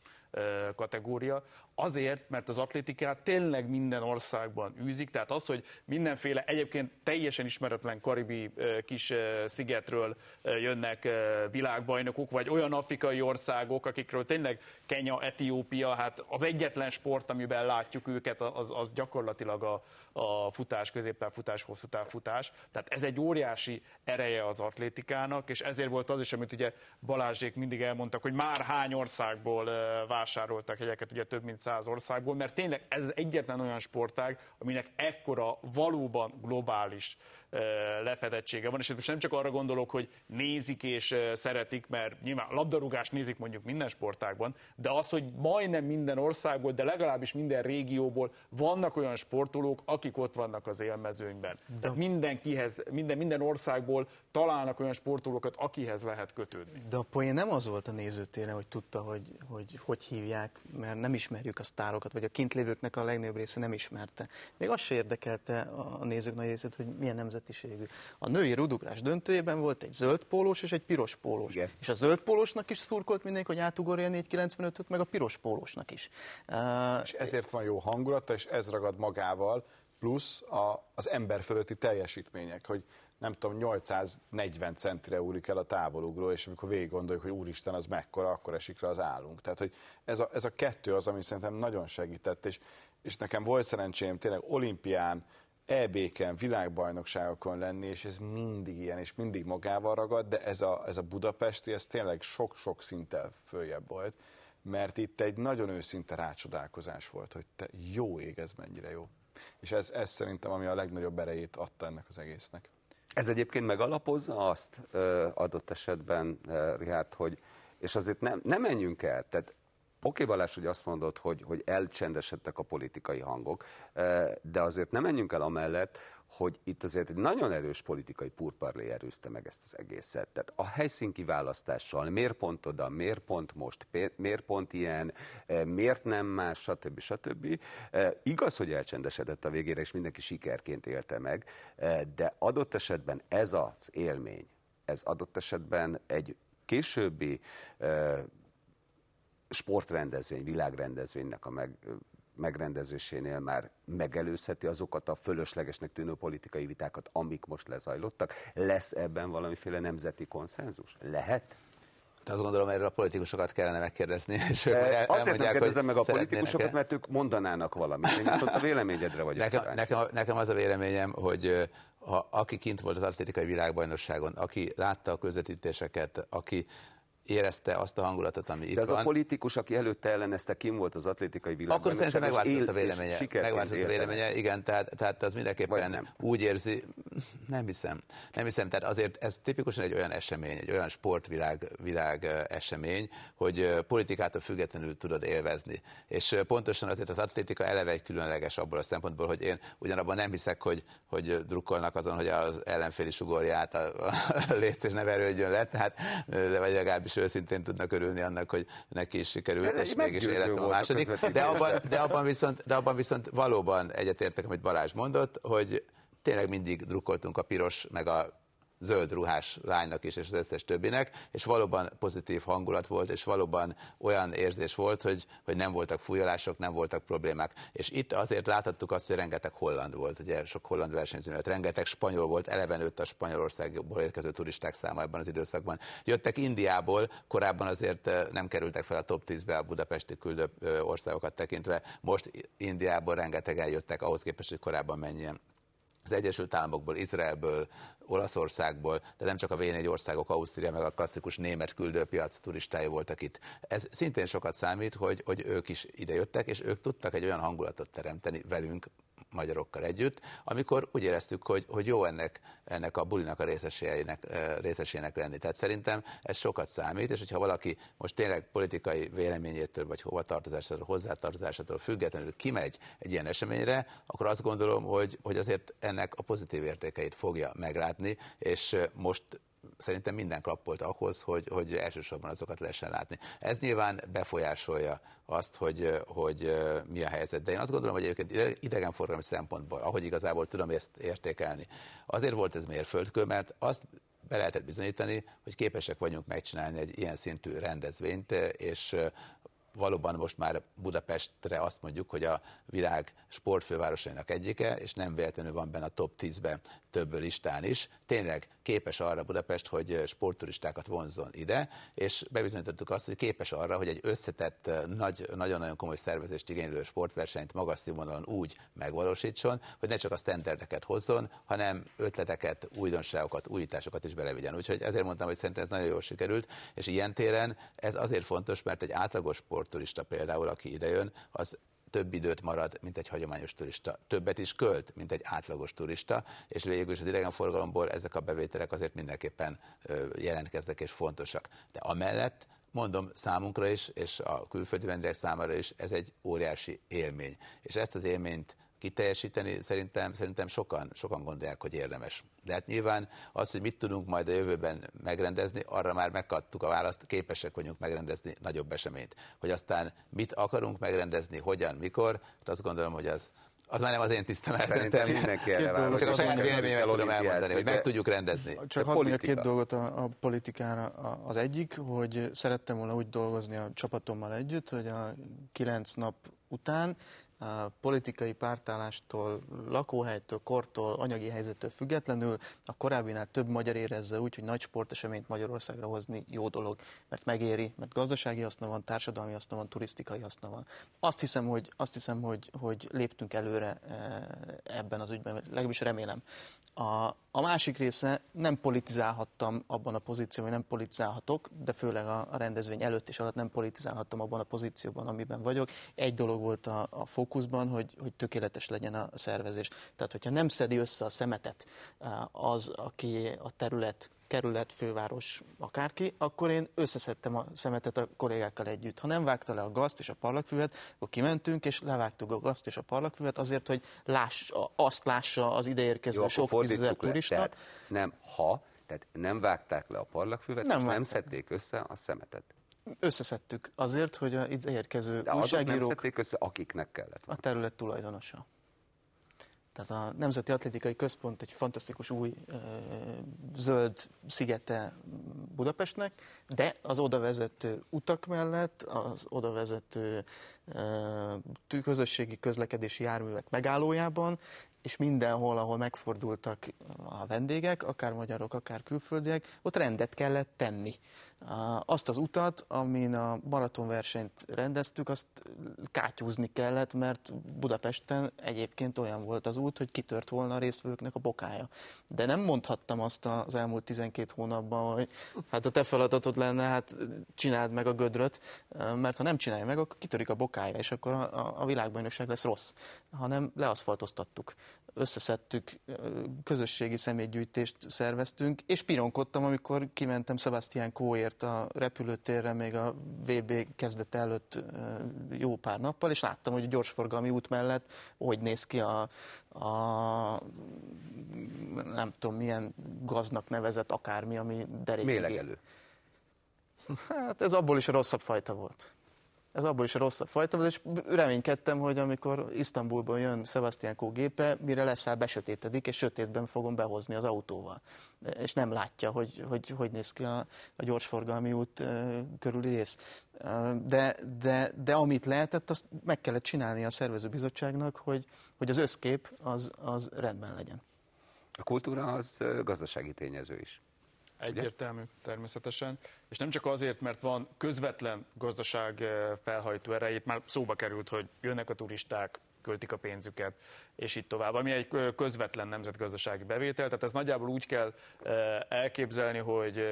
kategória. Azért, mert az atlétikát tényleg minden országban űzik, tehát az, hogy mindenféle egyébként teljesen ismeretlen karibi kis szigetről jönnek világbajnokok, vagy olyan afrikai országok, akikről tényleg Kenya, Etiópia, hát az egyetlen sport, amiben látjuk őket, az, az gyakorlatilag a, a futás, középtávfutás, hosszú távfutás. Tehát ez egy óriási ereje az atlétikának, és ezért volt az is, amit ugye Balázsék mindig elmondtak, hogy már hány országból vásároltak jegyeket, ugye több mint száz országból, mert tényleg ez egyetlen olyan sportág, aminek ekkora valóban globális lefedettsége van, és most nem csak arra gondolok, hogy nézik és szeretik, mert nyilván labdarúgást nézik mondjuk minden sportágban, de az, hogy majdnem minden országból, de legalábbis minden régióból vannak olyan sportolók, akik ott vannak az élmezőnyben. De... Tehát mindenkihez, minden, minden országból találnak olyan sportolókat, akihez lehet kötődni. De a poén nem az volt a nézőtére, hogy tudta, hogy, hogy hogy hívják, mert nem ismerjük a sztárokat, vagy a kintlévőknek a legnagyobb része nem ismerte. Még az se érdekelte a nézők nagy részét, hogy milyen nemzetiségű. A női rudugrás döntőjében volt egy zöld pólós és egy piros pólós. Igen. És a zöld pólósnak is szurkolt mindenki, hogy átugorja a 495-öt, meg a piros pólósnak is. És ezért van jó hangulata, és ez ragad magával, plusz a, az ember fölötti teljesítmények, hogy nem tudom, 840 centire úrik el a távolugró, és amikor végig gondoljuk, hogy úristen, az mekkora, akkor esik le az állunk. Tehát, hogy ez a, ez a kettő az, ami szerintem nagyon segített, és, és nekem volt szerencsém tényleg olimpián, EB-ken, világbajnokságokon lenni, és ez mindig ilyen, és mindig magával ragad, de ez a, ez a budapesti, ez tényleg sok-sok szinttel följebb volt, mert itt egy nagyon őszinte rácsodálkozás volt, hogy te jó ég, ez mennyire jó. És ez, ez szerintem, ami a legnagyobb erejét adta ennek az egésznek. Ez egyébként megalapozza azt adott esetben, Rihárd, hogy és azért nem, nem menjünk el, tehát Oké, Balázs, hogy azt mondod, hogy, hogy elcsendesedtek a politikai hangok, de azért nem menjünk el amellett, hogy itt azért egy nagyon erős politikai purparlé erőzte meg ezt az egészet. Tehát a helyszínki választással miért pont oda, miért pont most, miért pont ilyen, miért nem más, stb. stb. Igaz, hogy elcsendesedett a végére, és mindenki sikerként élte meg, de adott esetben ez az élmény, ez adott esetben egy későbbi sportrendezvény, világrendezvénynek a meg, megrendezésénél már megelőzheti azokat a fölöslegesnek tűnő politikai vitákat, amik most lezajlottak? Lesz ebben valamiféle nemzeti konszenzus? Lehet? De azt gondolom, erről a politikusokat kellene megkérdezni. És ők el, Azért nem kérdezem meg a politikusokat, mert ők mondanának valamit. Én viszont a véleményedre vagyok nekem, nekem, nekem az a véleményem, hogy ha aki kint volt az atlétikai világbajnokságon, aki látta a közvetítéseket, aki érezte azt a hangulatot, ami De itt az van. a politikus, aki előtte ellenezte, kim volt az atlétikai világban. Akkor szerintem megváltozott a véleménye. Megváltozott a véleménye, igen, tehát, tehát az mindenképpen nem. úgy érzi, nem hiszem, nem hiszem, tehát azért ez tipikusan egy olyan esemény, egy olyan sportvilág világ esemény, hogy politikától függetlenül tudod élvezni. És pontosan azért az atlétika eleve egy különleges abból a szempontból, hogy én ugyanabban nem hiszek, hogy, hogy drukkolnak azon, hogy az ellenféli sugorját a, a [LAUGHS] létszés ne verődjön le, tehát, vagy legalábbis őszintén tudnak örülni annak, hogy neki is sikerült, és mégis életem a második. De abban, de, abban viszont, de abban viszont valóban egyetértek, amit Balázs mondott, hogy tényleg mindig drukkoltunk a piros, meg a zöld ruhás lánynak is, és az összes többinek, és valóban pozitív hangulat volt, és valóban olyan érzés volt, hogy, hogy nem voltak fújolások, nem voltak problémák. És itt azért láthattuk azt, hogy rengeteg holland volt, ugye sok holland versenyző miatt, rengeteg spanyol volt, eleve nőtt a Spanyolországból érkező turisták száma ebben az időszakban. Jöttek Indiából, korábban azért nem kerültek fel a top 10-be a budapesti küldő országokat tekintve, most Indiából rengetegen jöttek, ahhoz képest, hogy korábban mennyien az Egyesült Államokból, Izraelből, Olaszországból, de nem csak a V4 országok, Ausztria, meg a klasszikus német küldőpiac turistái voltak itt. Ez szintén sokat számít, hogy, hogy ők is idejöttek, és ők tudtak egy olyan hangulatot teremteni velünk, magyarokkal együtt, amikor úgy éreztük, hogy, hogy jó ennek, ennek a bulinak a részesének, részesének lenni. Tehát szerintem ez sokat számít, és hogyha valaki most tényleg politikai véleményétől, vagy hova tartozásától, hozzátartozásától függetlenül kimegy egy ilyen eseményre, akkor azt gondolom, hogy, hogy azért ennek a pozitív értékeit fogja meglátni, és most szerintem minden klappolt ahhoz, hogy, hogy elsősorban azokat lehessen látni. Ez nyilván befolyásolja azt, hogy, hogy mi a helyzet. De én azt gondolom, hogy egyébként idegenforgalmi szempontból, ahogy igazából tudom ezt értékelni, azért volt ez mérföldkő, mert azt be lehetett bizonyítani, hogy képesek vagyunk megcsinálni egy ilyen szintű rendezvényt, és valóban most már Budapestre azt mondjuk, hogy a világ sportfővárosainak egyike, és nem véletlenül van benne a top 10-ben több listán is. Tényleg képes arra Budapest, hogy sportturistákat vonzon ide, és bebizonyítottuk azt, hogy képes arra, hogy egy összetett, nagy, nagyon-nagyon komoly szervezést igénylő sportversenyt magas színvonalon úgy megvalósítson, hogy ne csak a standardeket hozzon, hanem ötleteket, újdonságokat, újításokat is belevigyen. Úgyhogy ezért mondtam, hogy szerintem ez nagyon jól sikerült, és ilyen téren ez azért fontos, mert egy átlagos sportturista például, aki idejön, az több időt marad, mint egy hagyományos turista. Többet is költ, mint egy átlagos turista, és végül is az idegenforgalomból ezek a bevételek azért mindenképpen jelentkeznek és fontosak. De amellett mondom számunkra is, és a külföldi vendégek számára is ez egy óriási élmény. És ezt az élményt kiteljesíteni szerintem, szerintem sokan, sokan gondolják, hogy érdemes. De hát nyilván az, hogy mit tudunk majd a jövőben megrendezni, arra már megkaptuk a választ, képesek vagyunk megrendezni nagyobb eseményt. Hogy aztán mit akarunk megrendezni, hogyan, mikor, hát azt gondolom, hogy az, az már nem az én tisztem Szerintem mindenki erre vár. Csak a saját véleményemmel tudom elmondani, hogy meg tudjuk rendezni. Csak hadd mondjak két dolgot a, a politikára. Az egyik, hogy szerettem volna úgy dolgozni a csapatommal együtt, hogy a kilenc nap után politikai pártállástól, lakóhelytől, kortól, anyagi helyzettől függetlenül a korábbinál több magyar érezze úgy, hogy nagy sporteseményt Magyarországra hozni jó dolog, mert megéri, mert gazdasági haszna van, társadalmi haszna van, turisztikai haszna van. Azt hiszem, hogy, azt hiszem, hogy, hogy léptünk előre eh, ebben az ügyben, legalábbis remélem. A, a másik része, nem politizálhattam abban a pozícióban, nem politizálhatok, de főleg a, a rendezvény előtt és alatt nem politizálhattam abban a pozícióban, amiben vagyok. Egy dolog volt a, a fókuszban, hogy, hogy tökéletes legyen a szervezés. Tehát, hogyha nem szedi össze a szemetet az, aki a terület kerület, főváros, akárki, akkor én összeszedtem a szemetet a kollégákkal együtt. Ha nem vágta le a gazt és a parlagfüvet, akkor kimentünk, és levágtuk a gazt és a parlagfüvet azért, hogy láss, azt lássa az ideérkező sok tízezer turista. Tehát nem ha, tehát nem vágták le a parlagfüvet, nem és vágták. nem szedték össze a szemetet. Összeszedtük azért, hogy a ideérkező De újságírók... nem össze, akiknek kellett. A terület tulajdonosa. Tehát a Nemzeti Atlétikai Központ egy fantasztikus új ö, zöld szigete Budapestnek, de az oda vezető utak mellett, az oda vezető ö, közösségi közlekedési járművek megállójában és mindenhol, ahol megfordultak a vendégek, akár magyarok, akár külföldiek, ott rendet kellett tenni. Azt az utat, amin a maratonversenyt rendeztük, azt kátyúzni kellett, mert Budapesten egyébként olyan volt az út, hogy kitört volna a résztvevőknek a bokája. De nem mondhattam azt az elmúlt 12 hónapban, hogy hát a te feladatod lenne, hát csináld meg a gödröt, mert ha nem csinálja meg, akkor kitörik a bokája, és akkor a, a világbajnokság lesz rossz, hanem leaszfaltoztattuk összeszedtük, közösségi személygyűjtést szerveztünk, és pironkodtam, amikor kimentem Sebastian Kóért a repülőtérre még a VB kezdete előtt jó pár nappal, és láttam, hogy a gyorsforgalmi út mellett hogy néz ki a, a nem tudom milyen gaznak nevezett akármi, ami derék. Mélegelő. Hát ez abból is a rosszabb fajta volt ez abból is a rosszabb fajta és reménykedtem, hogy amikor Isztambulban jön Sebastian Kó gépe, mire leszáll, besötétedik, és sötétben fogom behozni az autóval. És nem látja, hogy hogy, hogy néz ki a, a gyorsforgalmi út uh, körüli rész. De, de, de amit lehetett, azt meg kellett csinálni a szervezőbizottságnak, hogy, hogy az összkép az, az rendben legyen. A kultúra az gazdasági tényező is. Egyértelmű, természetesen. És nem csak azért, mert van közvetlen gazdaság eh, felhajtó erejét, már szóba került, hogy jönnek a turisták, költik a pénzüket, és így tovább, ami egy eh, közvetlen nemzetgazdasági bevétel. Tehát ez nagyjából úgy kell eh, elképzelni, hogy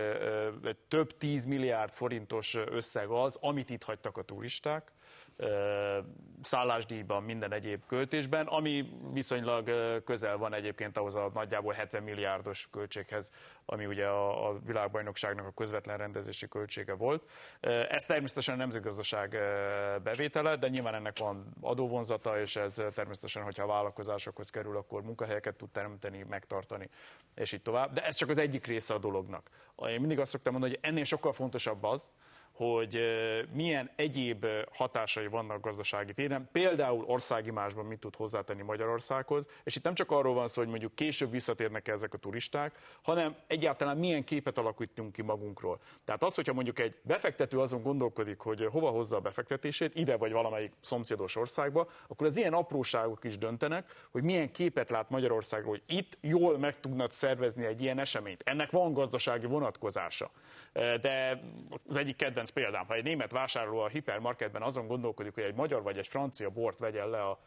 több tíz milliárd forintos összeg az, amit itt hagytak a turisták, szállásdíjban, minden egyéb költésben, ami viszonylag közel van egyébként ahhoz a nagyjából 70 milliárdos költséghez, ami ugye a, a világbajnokságnak a közvetlen rendezési költsége volt. Ez természetesen a nemzetgazdaság bevétele, de nyilván ennek van adóvonzata, és ez természetesen, hogyha vállalkozásokhoz kerül, akkor munkahelyeket tud teremteni, megtartani, és így tovább. De ez csak az egyik része a dolognak. Én mindig azt szoktam mondani, hogy ennél sokkal fontosabb az, hogy milyen egyéb hatásai vannak gazdasági téren, például országimásban mit tud hozzátenni Magyarországhoz, és itt nem csak arról van szó, hogy mondjuk később visszatérnek -e ezek a turisták, hanem egyáltalán milyen képet alakítunk ki magunkról. Tehát az, hogyha mondjuk egy befektető azon gondolkodik, hogy hova hozza a befektetését, ide vagy valamelyik szomszédos országba, akkor az ilyen apróságok is döntenek, hogy milyen képet lát Magyarországról, hogy itt jól meg tudnak szervezni egy ilyen eseményt. Ennek van gazdasági vonatkozása. De az egyik kedvenc kedvenc példám, ha egy német vásárló a hipermarketben azon gondolkodik, hogy egy magyar vagy egy francia bort vegyen le a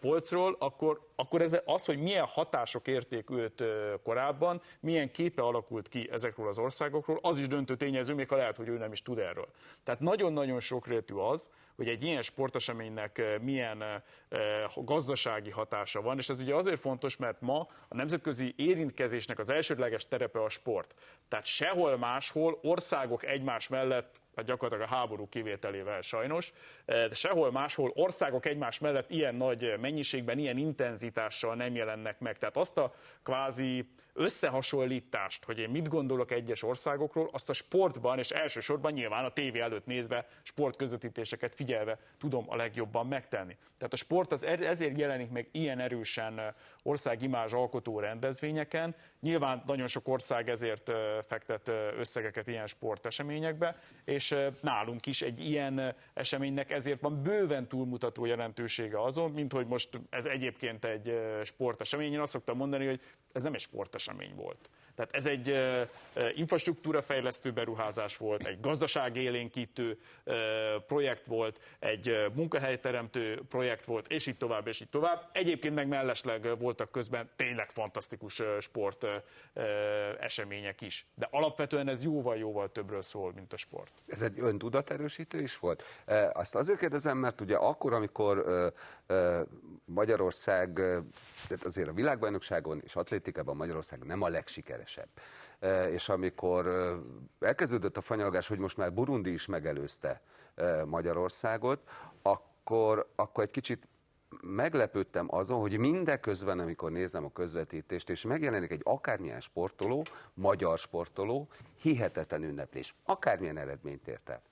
polcról, akkor, akkor ez az, hogy milyen hatások érték őt korábban, milyen képe alakult ki ezekről az országokról, az is döntő tényező, még ha lehet, hogy ő nem is tud erről. Tehát nagyon-nagyon sokrétű az, hogy egy ilyen sporteseménynek milyen gazdasági hatása van, és ez ugye azért fontos, mert ma a nemzetközi érintkezésnek az elsődleges terepe a sport. Tehát sehol máshol országok egymás mellett hát gyakorlatilag a háború kivételével sajnos, de sehol máshol országok egymás mellett ilyen nagy mennyiségben, ilyen intenzitással nem jelennek meg. Tehát azt a kvázi összehasonlítást, hogy én mit gondolok egyes országokról, azt a sportban, és elsősorban nyilván a tévé előtt nézve, sportközvetítéseket figyelve tudom a legjobban megtenni. Tehát a sport az er- ezért jelenik meg ilyen erősen országimázs alkotó rendezvényeken. Nyilván nagyon sok ország ezért fektet összegeket ilyen sporteseményekbe, és nálunk is egy ilyen eseménynek ezért van bőven túlmutató jelentősége azon, mint hogy most ez egyébként egy sportesemény. Én azt szoktam mondani, hogy ez nem egy sportesemény volt. Tehát ez egy infrastruktúrafejlesztő beruházás volt, egy gazdaságélénkítő projekt volt, egy munkahelyteremtő projekt volt, és így tovább, és így tovább. Egyébként meg mellesleg voltak közben tényleg fantasztikus sport események is. De alapvetően ez jóval-jóval többről szól, mint a sport. Ez egy öntudaterősítő is volt? Azt azért kérdezem, mert ugye akkor, amikor Magyarország, tehát azért a világbajnokságon és atlétikában Magyarország nem a legsikeresebb. És amikor elkezdődött a fanyalgás, hogy most már Burundi is megelőzte Magyarországot, akkor, akkor egy kicsit meglepődtem azon, hogy mindeközben, amikor nézem a közvetítést, és megjelenik egy akármilyen sportoló, magyar sportoló, hihetetlen ünneplés. Akármilyen eredményt ért el.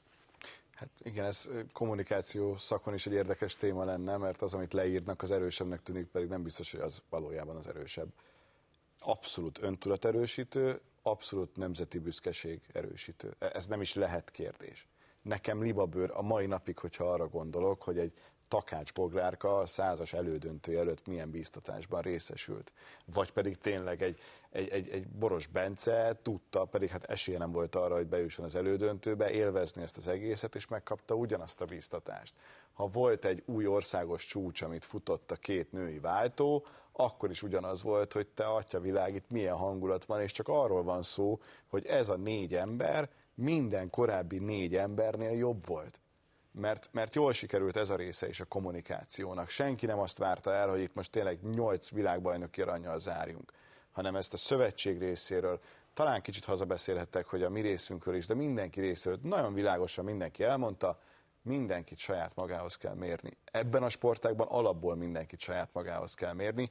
Hát igen, ez kommunikáció szakon is egy érdekes téma lenne, mert az, amit leírnak, az erősebbnek tűnik, pedig nem biztos, hogy az valójában az erősebb. Abszolút öntudaterősítő, abszolút nemzeti büszkeség erősítő. E, ez nem is lehet kérdés. Nekem libabőr a mai napig, hogyha arra gondolok, hogy egy Takács Boglárka a százas elődöntő előtt milyen bíztatásban részesült. Vagy pedig tényleg egy, egy, egy, egy Boros Bence tudta, pedig hát esélye nem volt arra, hogy bejusson az elődöntőbe, élvezni ezt az egészet, és megkapta ugyanazt a bíztatást. Ha volt egy új országos csúcs, amit futott a két női váltó, akkor is ugyanaz volt, hogy te atya világ, itt milyen hangulat van, és csak arról van szó, hogy ez a négy ember minden korábbi négy embernél jobb volt. Mert, mert jól sikerült ez a része is a kommunikációnak. Senki nem azt várta el, hogy itt most tényleg nyolc világbajnoki aranyjal zárjunk, hanem ezt a szövetség részéről, talán kicsit hazabeszélhettek, hogy a mi részünkről is, de mindenki részéről. Nagyon világosan mindenki elmondta, mindenkit saját magához kell mérni. Ebben a sportágban alapból mindenkit saját magához kell mérni,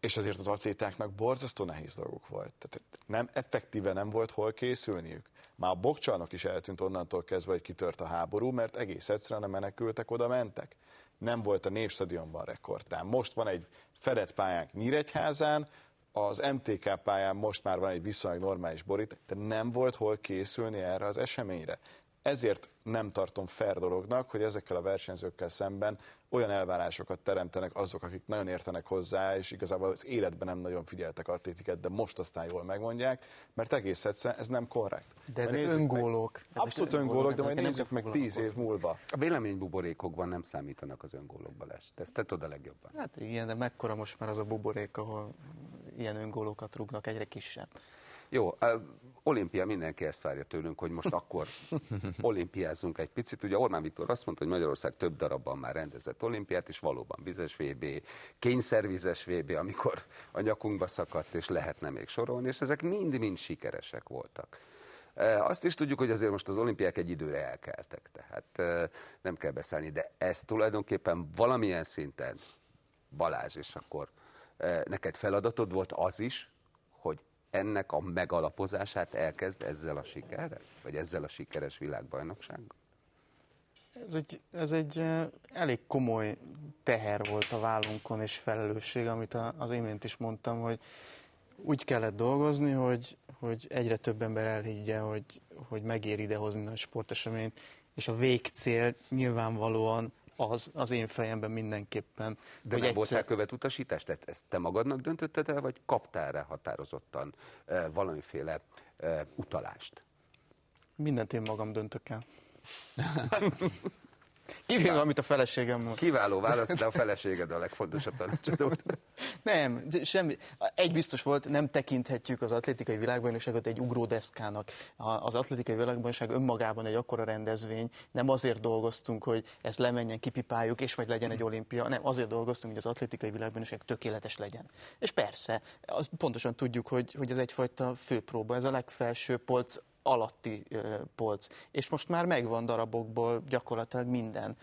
és azért az atlétáknak borzasztó nehéz dolguk volt. Tehát nem, effektíve nem volt hol készülniük. Már a bokcsalnak is eltűnt onnantól kezdve, hogy kitört a háború, mert egész egyszerűen a menekültek oda mentek. Nem volt a Népstadionban rekordtán. Most van egy fedett pályánk Nyíregyházán, az MTK pályán most már van egy viszonylag normális borít, de nem volt hol készülni erre az eseményre. Ezért nem tartom fair dolognak, hogy ezekkel a versenyzőkkel szemben olyan elvárásokat teremtenek azok, akik nagyon értenek hozzá, és igazából az életben nem nagyon figyeltek atlétiket, de most aztán jól megmondják, mert egész egyszerűen ez nem korrekt. De ezek öngólok. Meg, abszolút öngólok, de majd nézzük meg tíz év múlva. A véleménybuborékokban nem számítanak az öngólokba lesz. Ezt te tudod a legjobban. Hát igen, de mekkora most már az a buborék, ahol ilyen öngólókat rúgnak egyre kisebb. Jó, olimpia, mindenki ezt várja tőlünk, hogy most akkor [LAUGHS] olimpiázzunk egy picit. Ugye Orbán Viktor azt mondta, hogy Magyarország több darabban már rendezett olimpiát, és valóban vizes VB, kényszervizes VB, amikor a nyakunkba szakadt, és lehetne még sorolni, és ezek mind-mind sikeresek voltak. Azt is tudjuk, hogy azért most az olimpiák egy időre elkeltek, tehát nem kell beszélni, de ez tulajdonképpen valamilyen szinten, Balázs, és akkor neked feladatod volt az is, hogy ennek a megalapozását elkezd ezzel a sikerrel? Vagy ezzel a sikeres világbajnoksággal? Ez egy, ez egy elég komoly teher volt a vállunkon és felelősség, amit az imént is mondtam, hogy úgy kellett dolgozni, hogy, hogy egyre több ember elhiggye, hogy, hogy megér idehozni a sporteseményt, és a végcél nyilvánvalóan az az én fejemben mindenképpen. De hogy nem egyszer... voltál követutasítás? Tehát ezt te magadnak döntötted el, vagy kaptál rá határozottan e, valamiféle e, utalást? Mindent én magam döntök el. [LAUGHS] Kivéve, amit a feleségem mond. Kiváló válasz, de a feleséged a legfontosabb tanácsadó. [LAUGHS] nem, semmi. Egy biztos volt, nem tekinthetjük az atlétikai világbajnokságot egy ugródeszkának. Az atlétikai világbajnokság önmagában egy akkora rendezvény, nem azért dolgoztunk, hogy ezt lemenjen, kipipáljuk, és majd legyen egy olimpia, nem, azért dolgoztunk, hogy az atlétikai világbajnokság tökéletes legyen. És persze, az pontosan tudjuk, hogy, hogy ez egyfajta főpróba, ez a legfelső polc alatti polc. És most már megvan darabokból gyakorlatilag minden.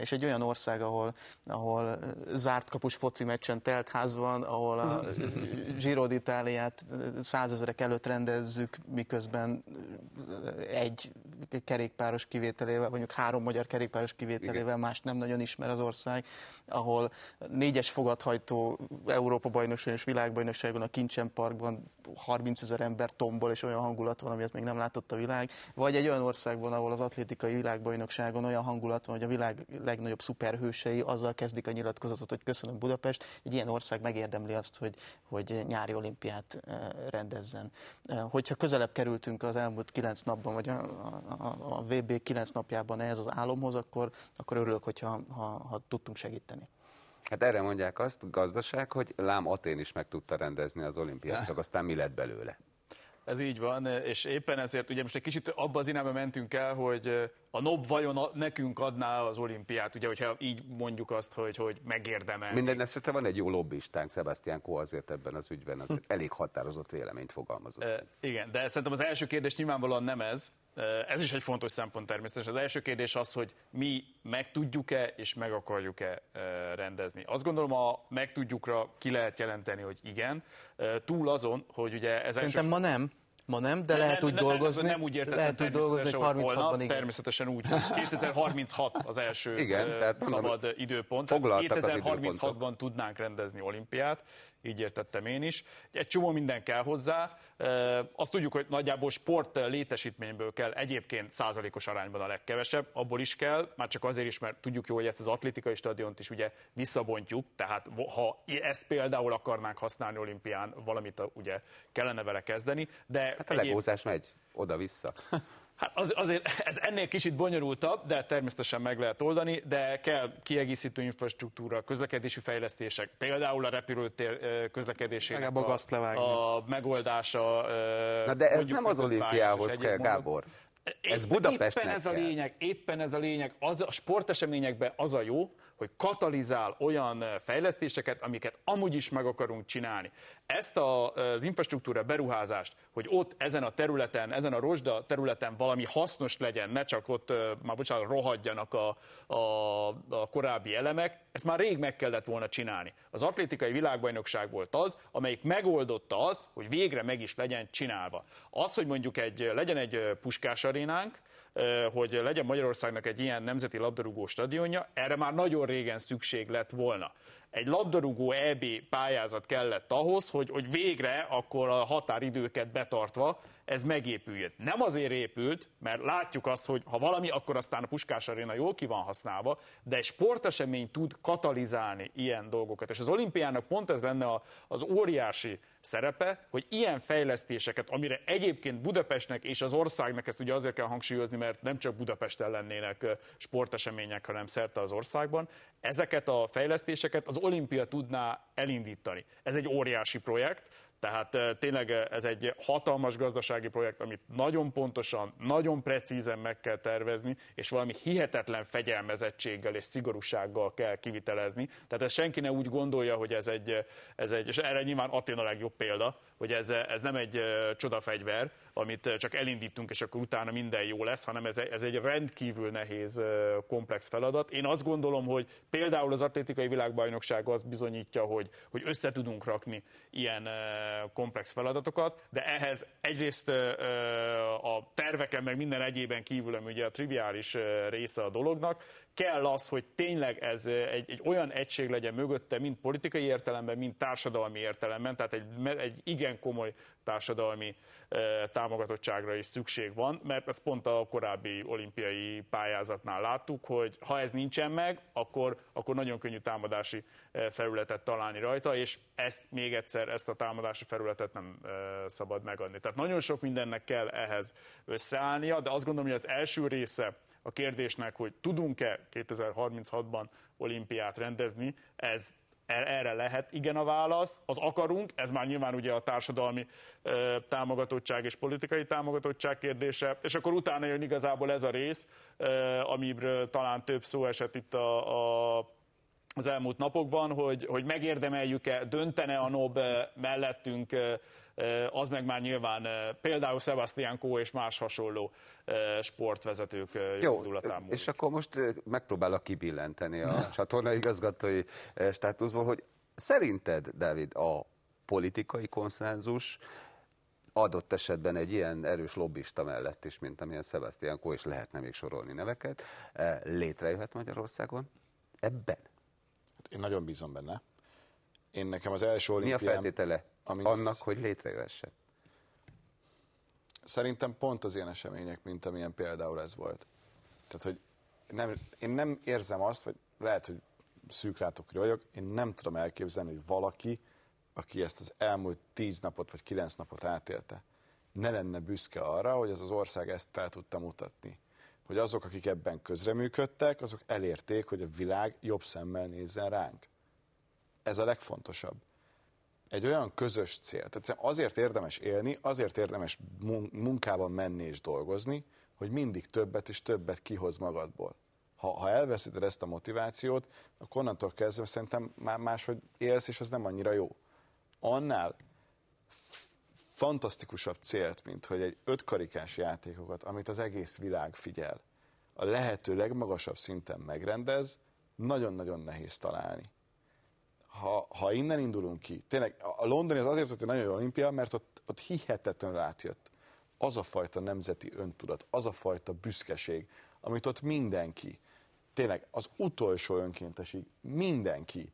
És egy olyan ország, ahol, ahol zárt kapus foci meccsen telt ház van, ahol a [LAUGHS] Giro d'Italiát százezerek előtt rendezzük, miközben egy kerékpáros kivételével, mondjuk három magyar kerékpáros kivételével más nem nagyon ismer az ország, ahol négyes fogadhajtó Európa bajnokságon és világbajnokságon a Kincsen Parkban 30 ezer ember tombol, és olyan hangulat van, amilyet még nem látott a világ, vagy egy olyan országban, ahol az atlétikai világbajnokságon olyan hangulat van, hogy a világ legnagyobb szuperhősei azzal kezdik a nyilatkozatot, hogy köszönöm Budapest, egy ilyen ország megérdemli azt, hogy, hogy nyári olimpiát eh, rendezzen. Eh, hogyha közelebb kerültünk az elmúlt kilenc napban, vagy a, a, a VB kilenc napjában ehhez az álomhoz, akkor, akkor örülök, hogyha ha, ha tudtunk segíteni. Hát erre mondják azt, gazdaság, hogy lám Atén is meg tudta rendezni az olimpiát, csak aztán mi lett belőle? Ez így van, és éppen ezért ugye most egy kicsit abba az irányba mentünk el, hogy a NOB vajon nekünk adná az olimpiát, ugye, hogyha így mondjuk azt, hogy, hogy megérdemel. Minden esetre van egy jó lobbistánk, Sebastian Kó azért ebben az ügyben azért elég határozott véleményt fogalmazott. E, igen, de szerintem az első kérdés nyilvánvalóan nem ez, ez is egy fontos szempont természetesen. Az első kérdés az, hogy mi meg tudjuk-e és meg akarjuk-e rendezni. Azt gondolom, a meg tudjukra ki lehet jelenteni, hogy igen. Túl azon, hogy ugye ez Szerintem első... ma nem. Ma nem, de ne, lehet ne, úgy ne, dolgozni. Nem úgy értettem, lehet úgy dolgozni, hogy 36-ban igen. Természetesen úgy. 2036 az első igen, tehát szabad mondom, időpont. 2036-ban tudnánk rendezni olimpiát, így értettem én is. Egy csomó minden kell hozzá. Azt tudjuk, hogy nagyjából sport létesítményből kell egyébként százalékos arányban a legkevesebb, abból is kell, már csak azért is, mert tudjuk jó, hogy ezt az atlétikai stadiont is ugye visszabontjuk, tehát ha ezt például akarnánk használni olimpián, valamit ugye kellene vele kezdeni, de... Hát a legózás megy oda-vissza. [LAUGHS] Hát az, azért [LAUGHS] ez ennél kicsit bonyolultabb, de természetesen meg lehet oldani, de kell kiegészítő infrastruktúra, közlekedési fejlesztések, például a repülőtér közlekedésének a, a, a megoldása. Na de ez nem az olimpiához kell, Gábor. Ez Budapestnek éppen ez a lényeg, éppen ez a lényeg, az a sporteseményekben az a jó, hogy katalizál olyan fejlesztéseket, amiket amúgy is meg akarunk csinálni. Ezt a, az infrastruktúra beruházást, hogy ott ezen a területen, ezen a rozsda területen valami hasznos legyen, ne csak ott, már bocsánat, rohadjanak a, a, a korábbi elemek, ezt már rég meg kellett volna csinálni. Az atlétikai világbajnokság volt az, amelyik megoldotta azt, hogy végre meg is legyen csinálva. Az, hogy mondjuk egy, legyen egy puskás arénánk, hogy legyen Magyarországnak egy ilyen nemzeti labdarúgó stadionja, erre már nagyon régen szükség lett volna. Egy labdarúgó EB pályázat kellett ahhoz, hogy, hogy végre akkor a határidőket betartva ez megépüljön. Nem azért épült, mert látjuk azt, hogy ha valami, akkor aztán a Puskás Aréna jól ki van használva, de egy sportesemény tud katalizálni ilyen dolgokat. És az olimpiának pont ez lenne az óriási szerepe, hogy ilyen fejlesztéseket, amire egyébként Budapestnek és az országnak, ezt ugye azért kell hangsúlyozni, mert nem csak Budapesten lennének sportesemények, hanem szerte az országban, ezeket a fejlesztéseket az olimpia tudná elindítani. Ez egy óriási projekt, Tehát eh, tényleg ez egy hatalmas gazdasági projekt, amit nagyon pontosan, nagyon precízen meg kell tervezni, és valami hihetetlen fegyelmezettséggel és szigorúsággal kell kivitelezni. Tehát ez senki ne úgy gondolja, hogy ez egy, ez egy és erre nyilván Attila a legjobb példa, hogy ez, ez nem egy csodafegyver, amit csak elindítunk, és akkor utána minden jó lesz, hanem ez, ez egy rendkívül nehéz, komplex feladat. Én azt gondolom, hogy például az atlétikai világbajnokság azt bizonyítja, hogy, hogy össze tudunk rakni ilyen komplex feladatokat, de ehhez egyrészt a terveken, meg minden egyében kívül, ami ugye a triviális része a dolognak, kell az, hogy tényleg ez egy, egy olyan egység legyen mögötte, mind politikai értelemben, mind társadalmi értelemben, tehát egy, egy igen komoly társadalmi e, támogatottságra is szükség van, mert ezt pont a korábbi olimpiai pályázatnál láttuk, hogy ha ez nincsen meg, akkor, akkor nagyon könnyű támadási felületet találni rajta, és ezt még egyszer, ezt a támadási felületet nem e, szabad megadni. Tehát nagyon sok mindennek kell ehhez összeállnia, de azt gondolom, hogy az első része a kérdésnek, hogy tudunk-e 2036-ban olimpiát rendezni, ez er-, erre lehet igen a válasz, az akarunk, ez már nyilván ugye a társadalmi ö, támogatottság és politikai támogatottság kérdése, és akkor utána jön igazából ez a rész, ö, amiről talán több szó esett itt a, a az elmúlt napokban, hogy, hogy megérdemeljük-e, döntene a NOB mellettünk az meg már nyilván például Sebastian Kó és más hasonló sportvezetők Jó, és akkor most megpróbálok kibillenteni a csatorna igazgatói státuszból, hogy szerinted, David, a politikai konszenzus adott esetben egy ilyen erős lobbista mellett is, mint amilyen Sebastian Kó, és lehetne még sorolni neveket, létrejöhet Magyarországon ebben? Hát én nagyon bízom benne. Én nekem az első olimpiám... Mi a feltétele ami annak, hogy létrejöhessen? Szerintem pont az ilyen események, mint amilyen például ez volt. Tehát, hogy nem, én nem érzem azt, vagy lehet, hogy szűklátókra vagyok, én nem tudom elképzelni, hogy valaki, aki ezt az elmúlt tíz napot vagy kilenc napot átélte, ne lenne büszke arra, hogy ez az ország ezt fel tudta mutatni. Hogy azok, akik ebben közreműködtek, azok elérték, hogy a világ jobb szemmel nézzen ránk. Ez a legfontosabb egy olyan közös cél. Tehát azért érdemes élni, azért érdemes munkában menni és dolgozni, hogy mindig többet és többet kihoz magadból. Ha, ha elveszíted ezt a motivációt, akkor onnantól kezdve szerintem már máshogy élsz, és az nem annyira jó. Annál fantasztikusabb célt, mint hogy egy ötkarikás játékokat, amit az egész világ figyel, a lehető legmagasabb szinten megrendez, nagyon-nagyon nehéz találni ha, ha innen indulunk ki, tényleg a londoni az azért volt egy nagyon jó olimpia, mert ott, ott hihetetlenül átjött az a fajta nemzeti öntudat, az a fajta büszkeség, amit ott mindenki, tényleg az utolsó önkéntesig mindenki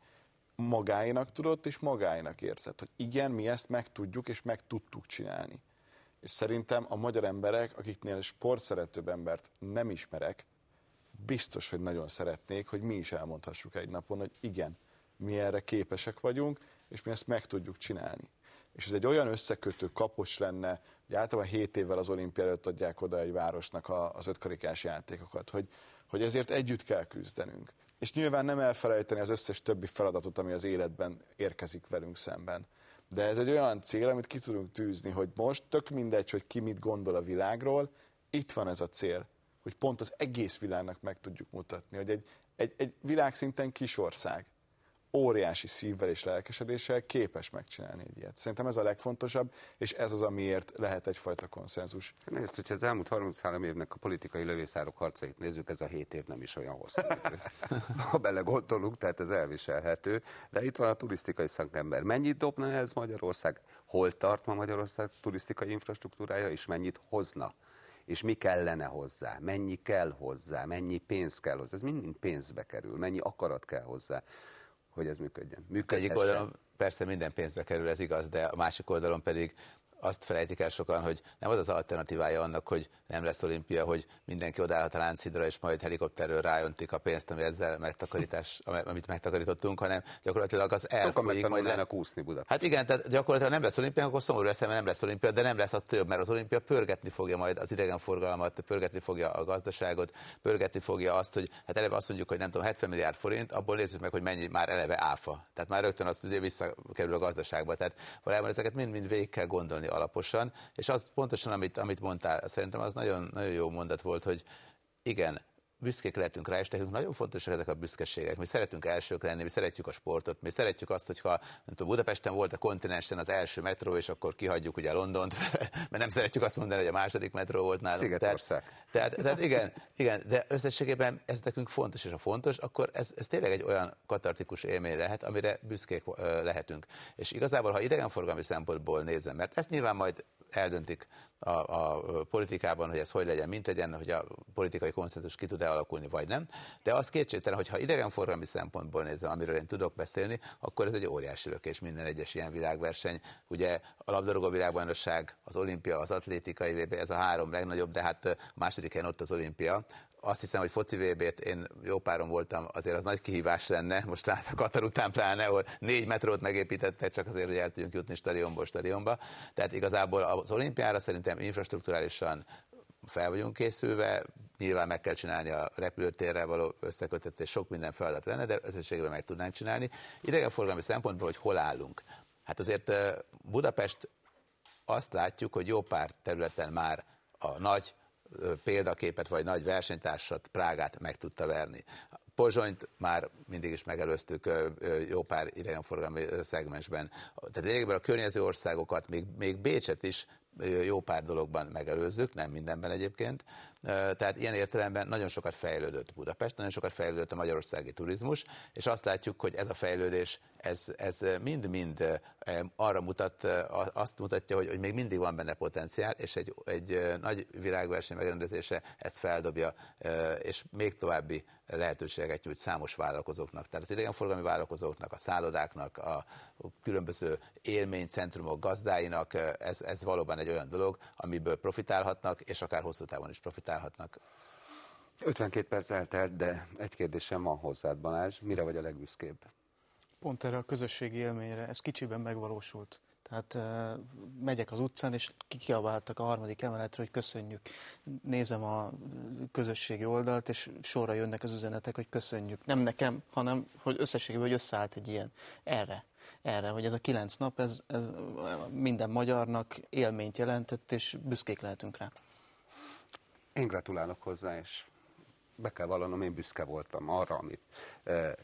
magáinak tudott és magáinak érzett, hogy igen, mi ezt meg tudjuk és meg tudtuk csinálni. És szerintem a magyar emberek, akiknél sportszeretőbb embert nem ismerek, biztos, hogy nagyon szeretnék, hogy mi is elmondhassuk egy napon, hogy igen, mi erre képesek vagyunk, és mi ezt meg tudjuk csinálni. És ez egy olyan összekötő kapocs lenne, hogy általában 7 évvel az olimpia előtt adják oda egy városnak az ötkarikás játékokat, hogy, hogy ezért együtt kell küzdenünk. És nyilván nem elfelejteni az összes többi feladatot, ami az életben érkezik velünk szemben. De ez egy olyan cél, amit ki tudunk tűzni, hogy most tök mindegy, hogy ki mit gondol a világról, itt van ez a cél, hogy pont az egész világnak meg tudjuk mutatni, hogy egy, egy, egy világszinten kis ország, óriási szívvel és lelkesedéssel képes megcsinálni egy ilyet. Szerintem ez a legfontosabb, és ez az, amiért lehet egyfajta konszenzus. Nézd, hogyha az elmúlt 33 évnek a politikai lövészárok harcait nézzük, ez a 7 év nem is olyan hosszú. [LAUGHS] ha belegondolunk, tehát ez elviselhető. De itt van a turisztikai szakember. Mennyit dobna ez Magyarország? Hol tart ma Magyarország turisztikai infrastruktúrája, és mennyit hozna? és mi kellene hozzá, mennyi kell hozzá, mennyi pénz kell hozzá, ez mind, mind pénzbe kerül, mennyi akarat kell hozzá hogy ez működjön. Egyik oldalon persze minden pénzbe kerül, ez igaz, de a másik oldalon pedig azt felejtik el sokan, hogy nem az az alternatívája annak, hogy nem lesz olimpia, hogy mindenki odállhat a Lánchidra, és majd helikopterről rájöntik a pénzt, ami ezzel megtakarítás, amit megtakarítottunk, hanem gyakorlatilag az elfolyik. Majd le... úszni Budapest. Hát igen, tehát gyakorlatilag nem lesz olimpia, akkor szomorú lesz, mert nem lesz olimpia, de nem lesz a több, mert az olimpia pörgetni fogja majd az idegenforgalmat, pörgetni fogja a gazdaságot, pörgetni fogja azt, hogy hát eleve azt mondjuk, hogy nem tudom, 70 milliárd forint, abból nézzük meg, hogy mennyi már eleve áfa. Tehát már rögtön azt azért visszakerül a gazdaságba. Tehát valójában ezeket mind-mind végig kell gondolni alaposan, és az pontosan, amit, amit mondtál, szerintem az nagyon, nagyon jó mondat volt, hogy igen, büszkék lehetünk rá, és nekünk nagyon fontosak ezek a büszkeségek. Mi szeretünk elsők lenni, mi szeretjük a sportot, mi szeretjük azt, hogyha nem tudom, Budapesten volt a kontinensen az első metró, és akkor kihagyjuk ugye Londont, [LAUGHS] mert nem szeretjük azt mondani, hogy a második metró volt nálunk. Szigetország. Tehát, tehát, tehát igen, igen, de összességében ez nekünk fontos, és a fontos, akkor ez, ez tényleg egy olyan katartikus élmény lehet, amire büszkék lehetünk. És igazából, ha idegenforgalmi szempontból nézem, mert ezt nyilván majd eldöntik a, a politikában, hogy ez hogy legyen, mint legyen, hogy a politikai konszenzus ki tud-e alakulni, vagy nem. De az kétségtelen, hogy ha idegenforgalmi szempontból nézem, amiről én tudok beszélni, akkor ez egy óriási lökés minden egyes ilyen világverseny. Ugye a labdarúgó világbajnokság, az olimpia, az atlétikai VB, ez a három legnagyobb, de hát második helyen ott az olimpia azt hiszem, hogy foci vb t én jó páron voltam, azért az nagy kihívás lenne, most lát a Katar után pláne, ahol négy metrót megépítettek, csak azért, hogy el tudjunk jutni stadionból stadionba. Tehát igazából az olimpiára szerintem infrastruktúrálisan fel vagyunk készülve, nyilván meg kell csinálni a repülőtérrel való összekötetés, sok minden feladat lenne, de összességében meg tudnánk csinálni. Idegenforgalmi szempontból, hogy hol állunk. Hát azért Budapest azt látjuk, hogy jó pár területen már a nagy példaképet vagy nagy versenytársat, Prágát meg tudta verni. Pozsonyt már mindig is megelőztük jó pár idegenforgalmi szegmensben. Tehát lényegében a környező országokat, még, még Bécset is jó pár dologban megelőzzük, nem mindenben egyébként. Tehát ilyen értelemben nagyon sokat fejlődött Budapest, nagyon sokat fejlődött a magyarországi turizmus, és azt látjuk, hogy ez a fejlődés, ez mind-mind arra mutat, azt mutatja, hogy, hogy még mindig van benne potenciál, és egy, egy nagy világverseny megrendezése ezt feldobja, és még további lehetőséget nyújt számos vállalkozóknak. Tehát az idegenforgalmi vállalkozóknak, a szállodáknak, a különböző élménycentrumok gazdáinak, ez, ez valóban egy olyan dolog, amiből profitálhatnak, és akár hosszú távon is profitálhatnak. 52 perc eltelt, de egy kérdésem van hozzád, Balázs. Mire vagy a legbüszkébb? Pont erre a közösségi élményre. Ez kicsiben megvalósult. Tehát uh, megyek az utcán, és kikiabáltak a harmadik emeletről, hogy köszönjük. Nézem a közösségi oldalt, és sorra jönnek az üzenetek, hogy köszönjük. Nem nekem, hanem hogy összességében, hogy összeállt egy ilyen. Erre. Erre, hogy ez a kilenc nap, ez, ez minden magyarnak élményt jelentett, és büszkék lehetünk rá. Én gratulálok hozzá, és be kell vallanom, én büszke voltam arra, amit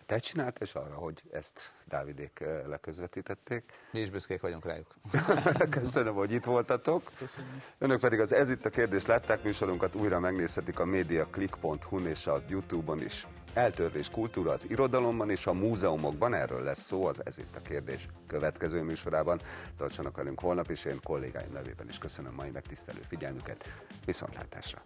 te csinált, és arra, hogy ezt Dávidék leközvetítették. Mi is büszkék vagyunk rájuk. [LAUGHS] Köszönöm, hogy itt voltatok. Köszönöm. Önök pedig az Ez itt a kérdés látták műsorunkat, újra megnézhetik a mediaclick.hu-n és a Youtube-on is. Eltörlés kultúra az irodalomban és a múzeumokban, erről lesz szó az Ez itt a kérdés következő műsorában. Tartsanak velünk holnap, és én kollégáim nevében is köszönöm mai megtisztelő figyelmüket. Viszontlátásra!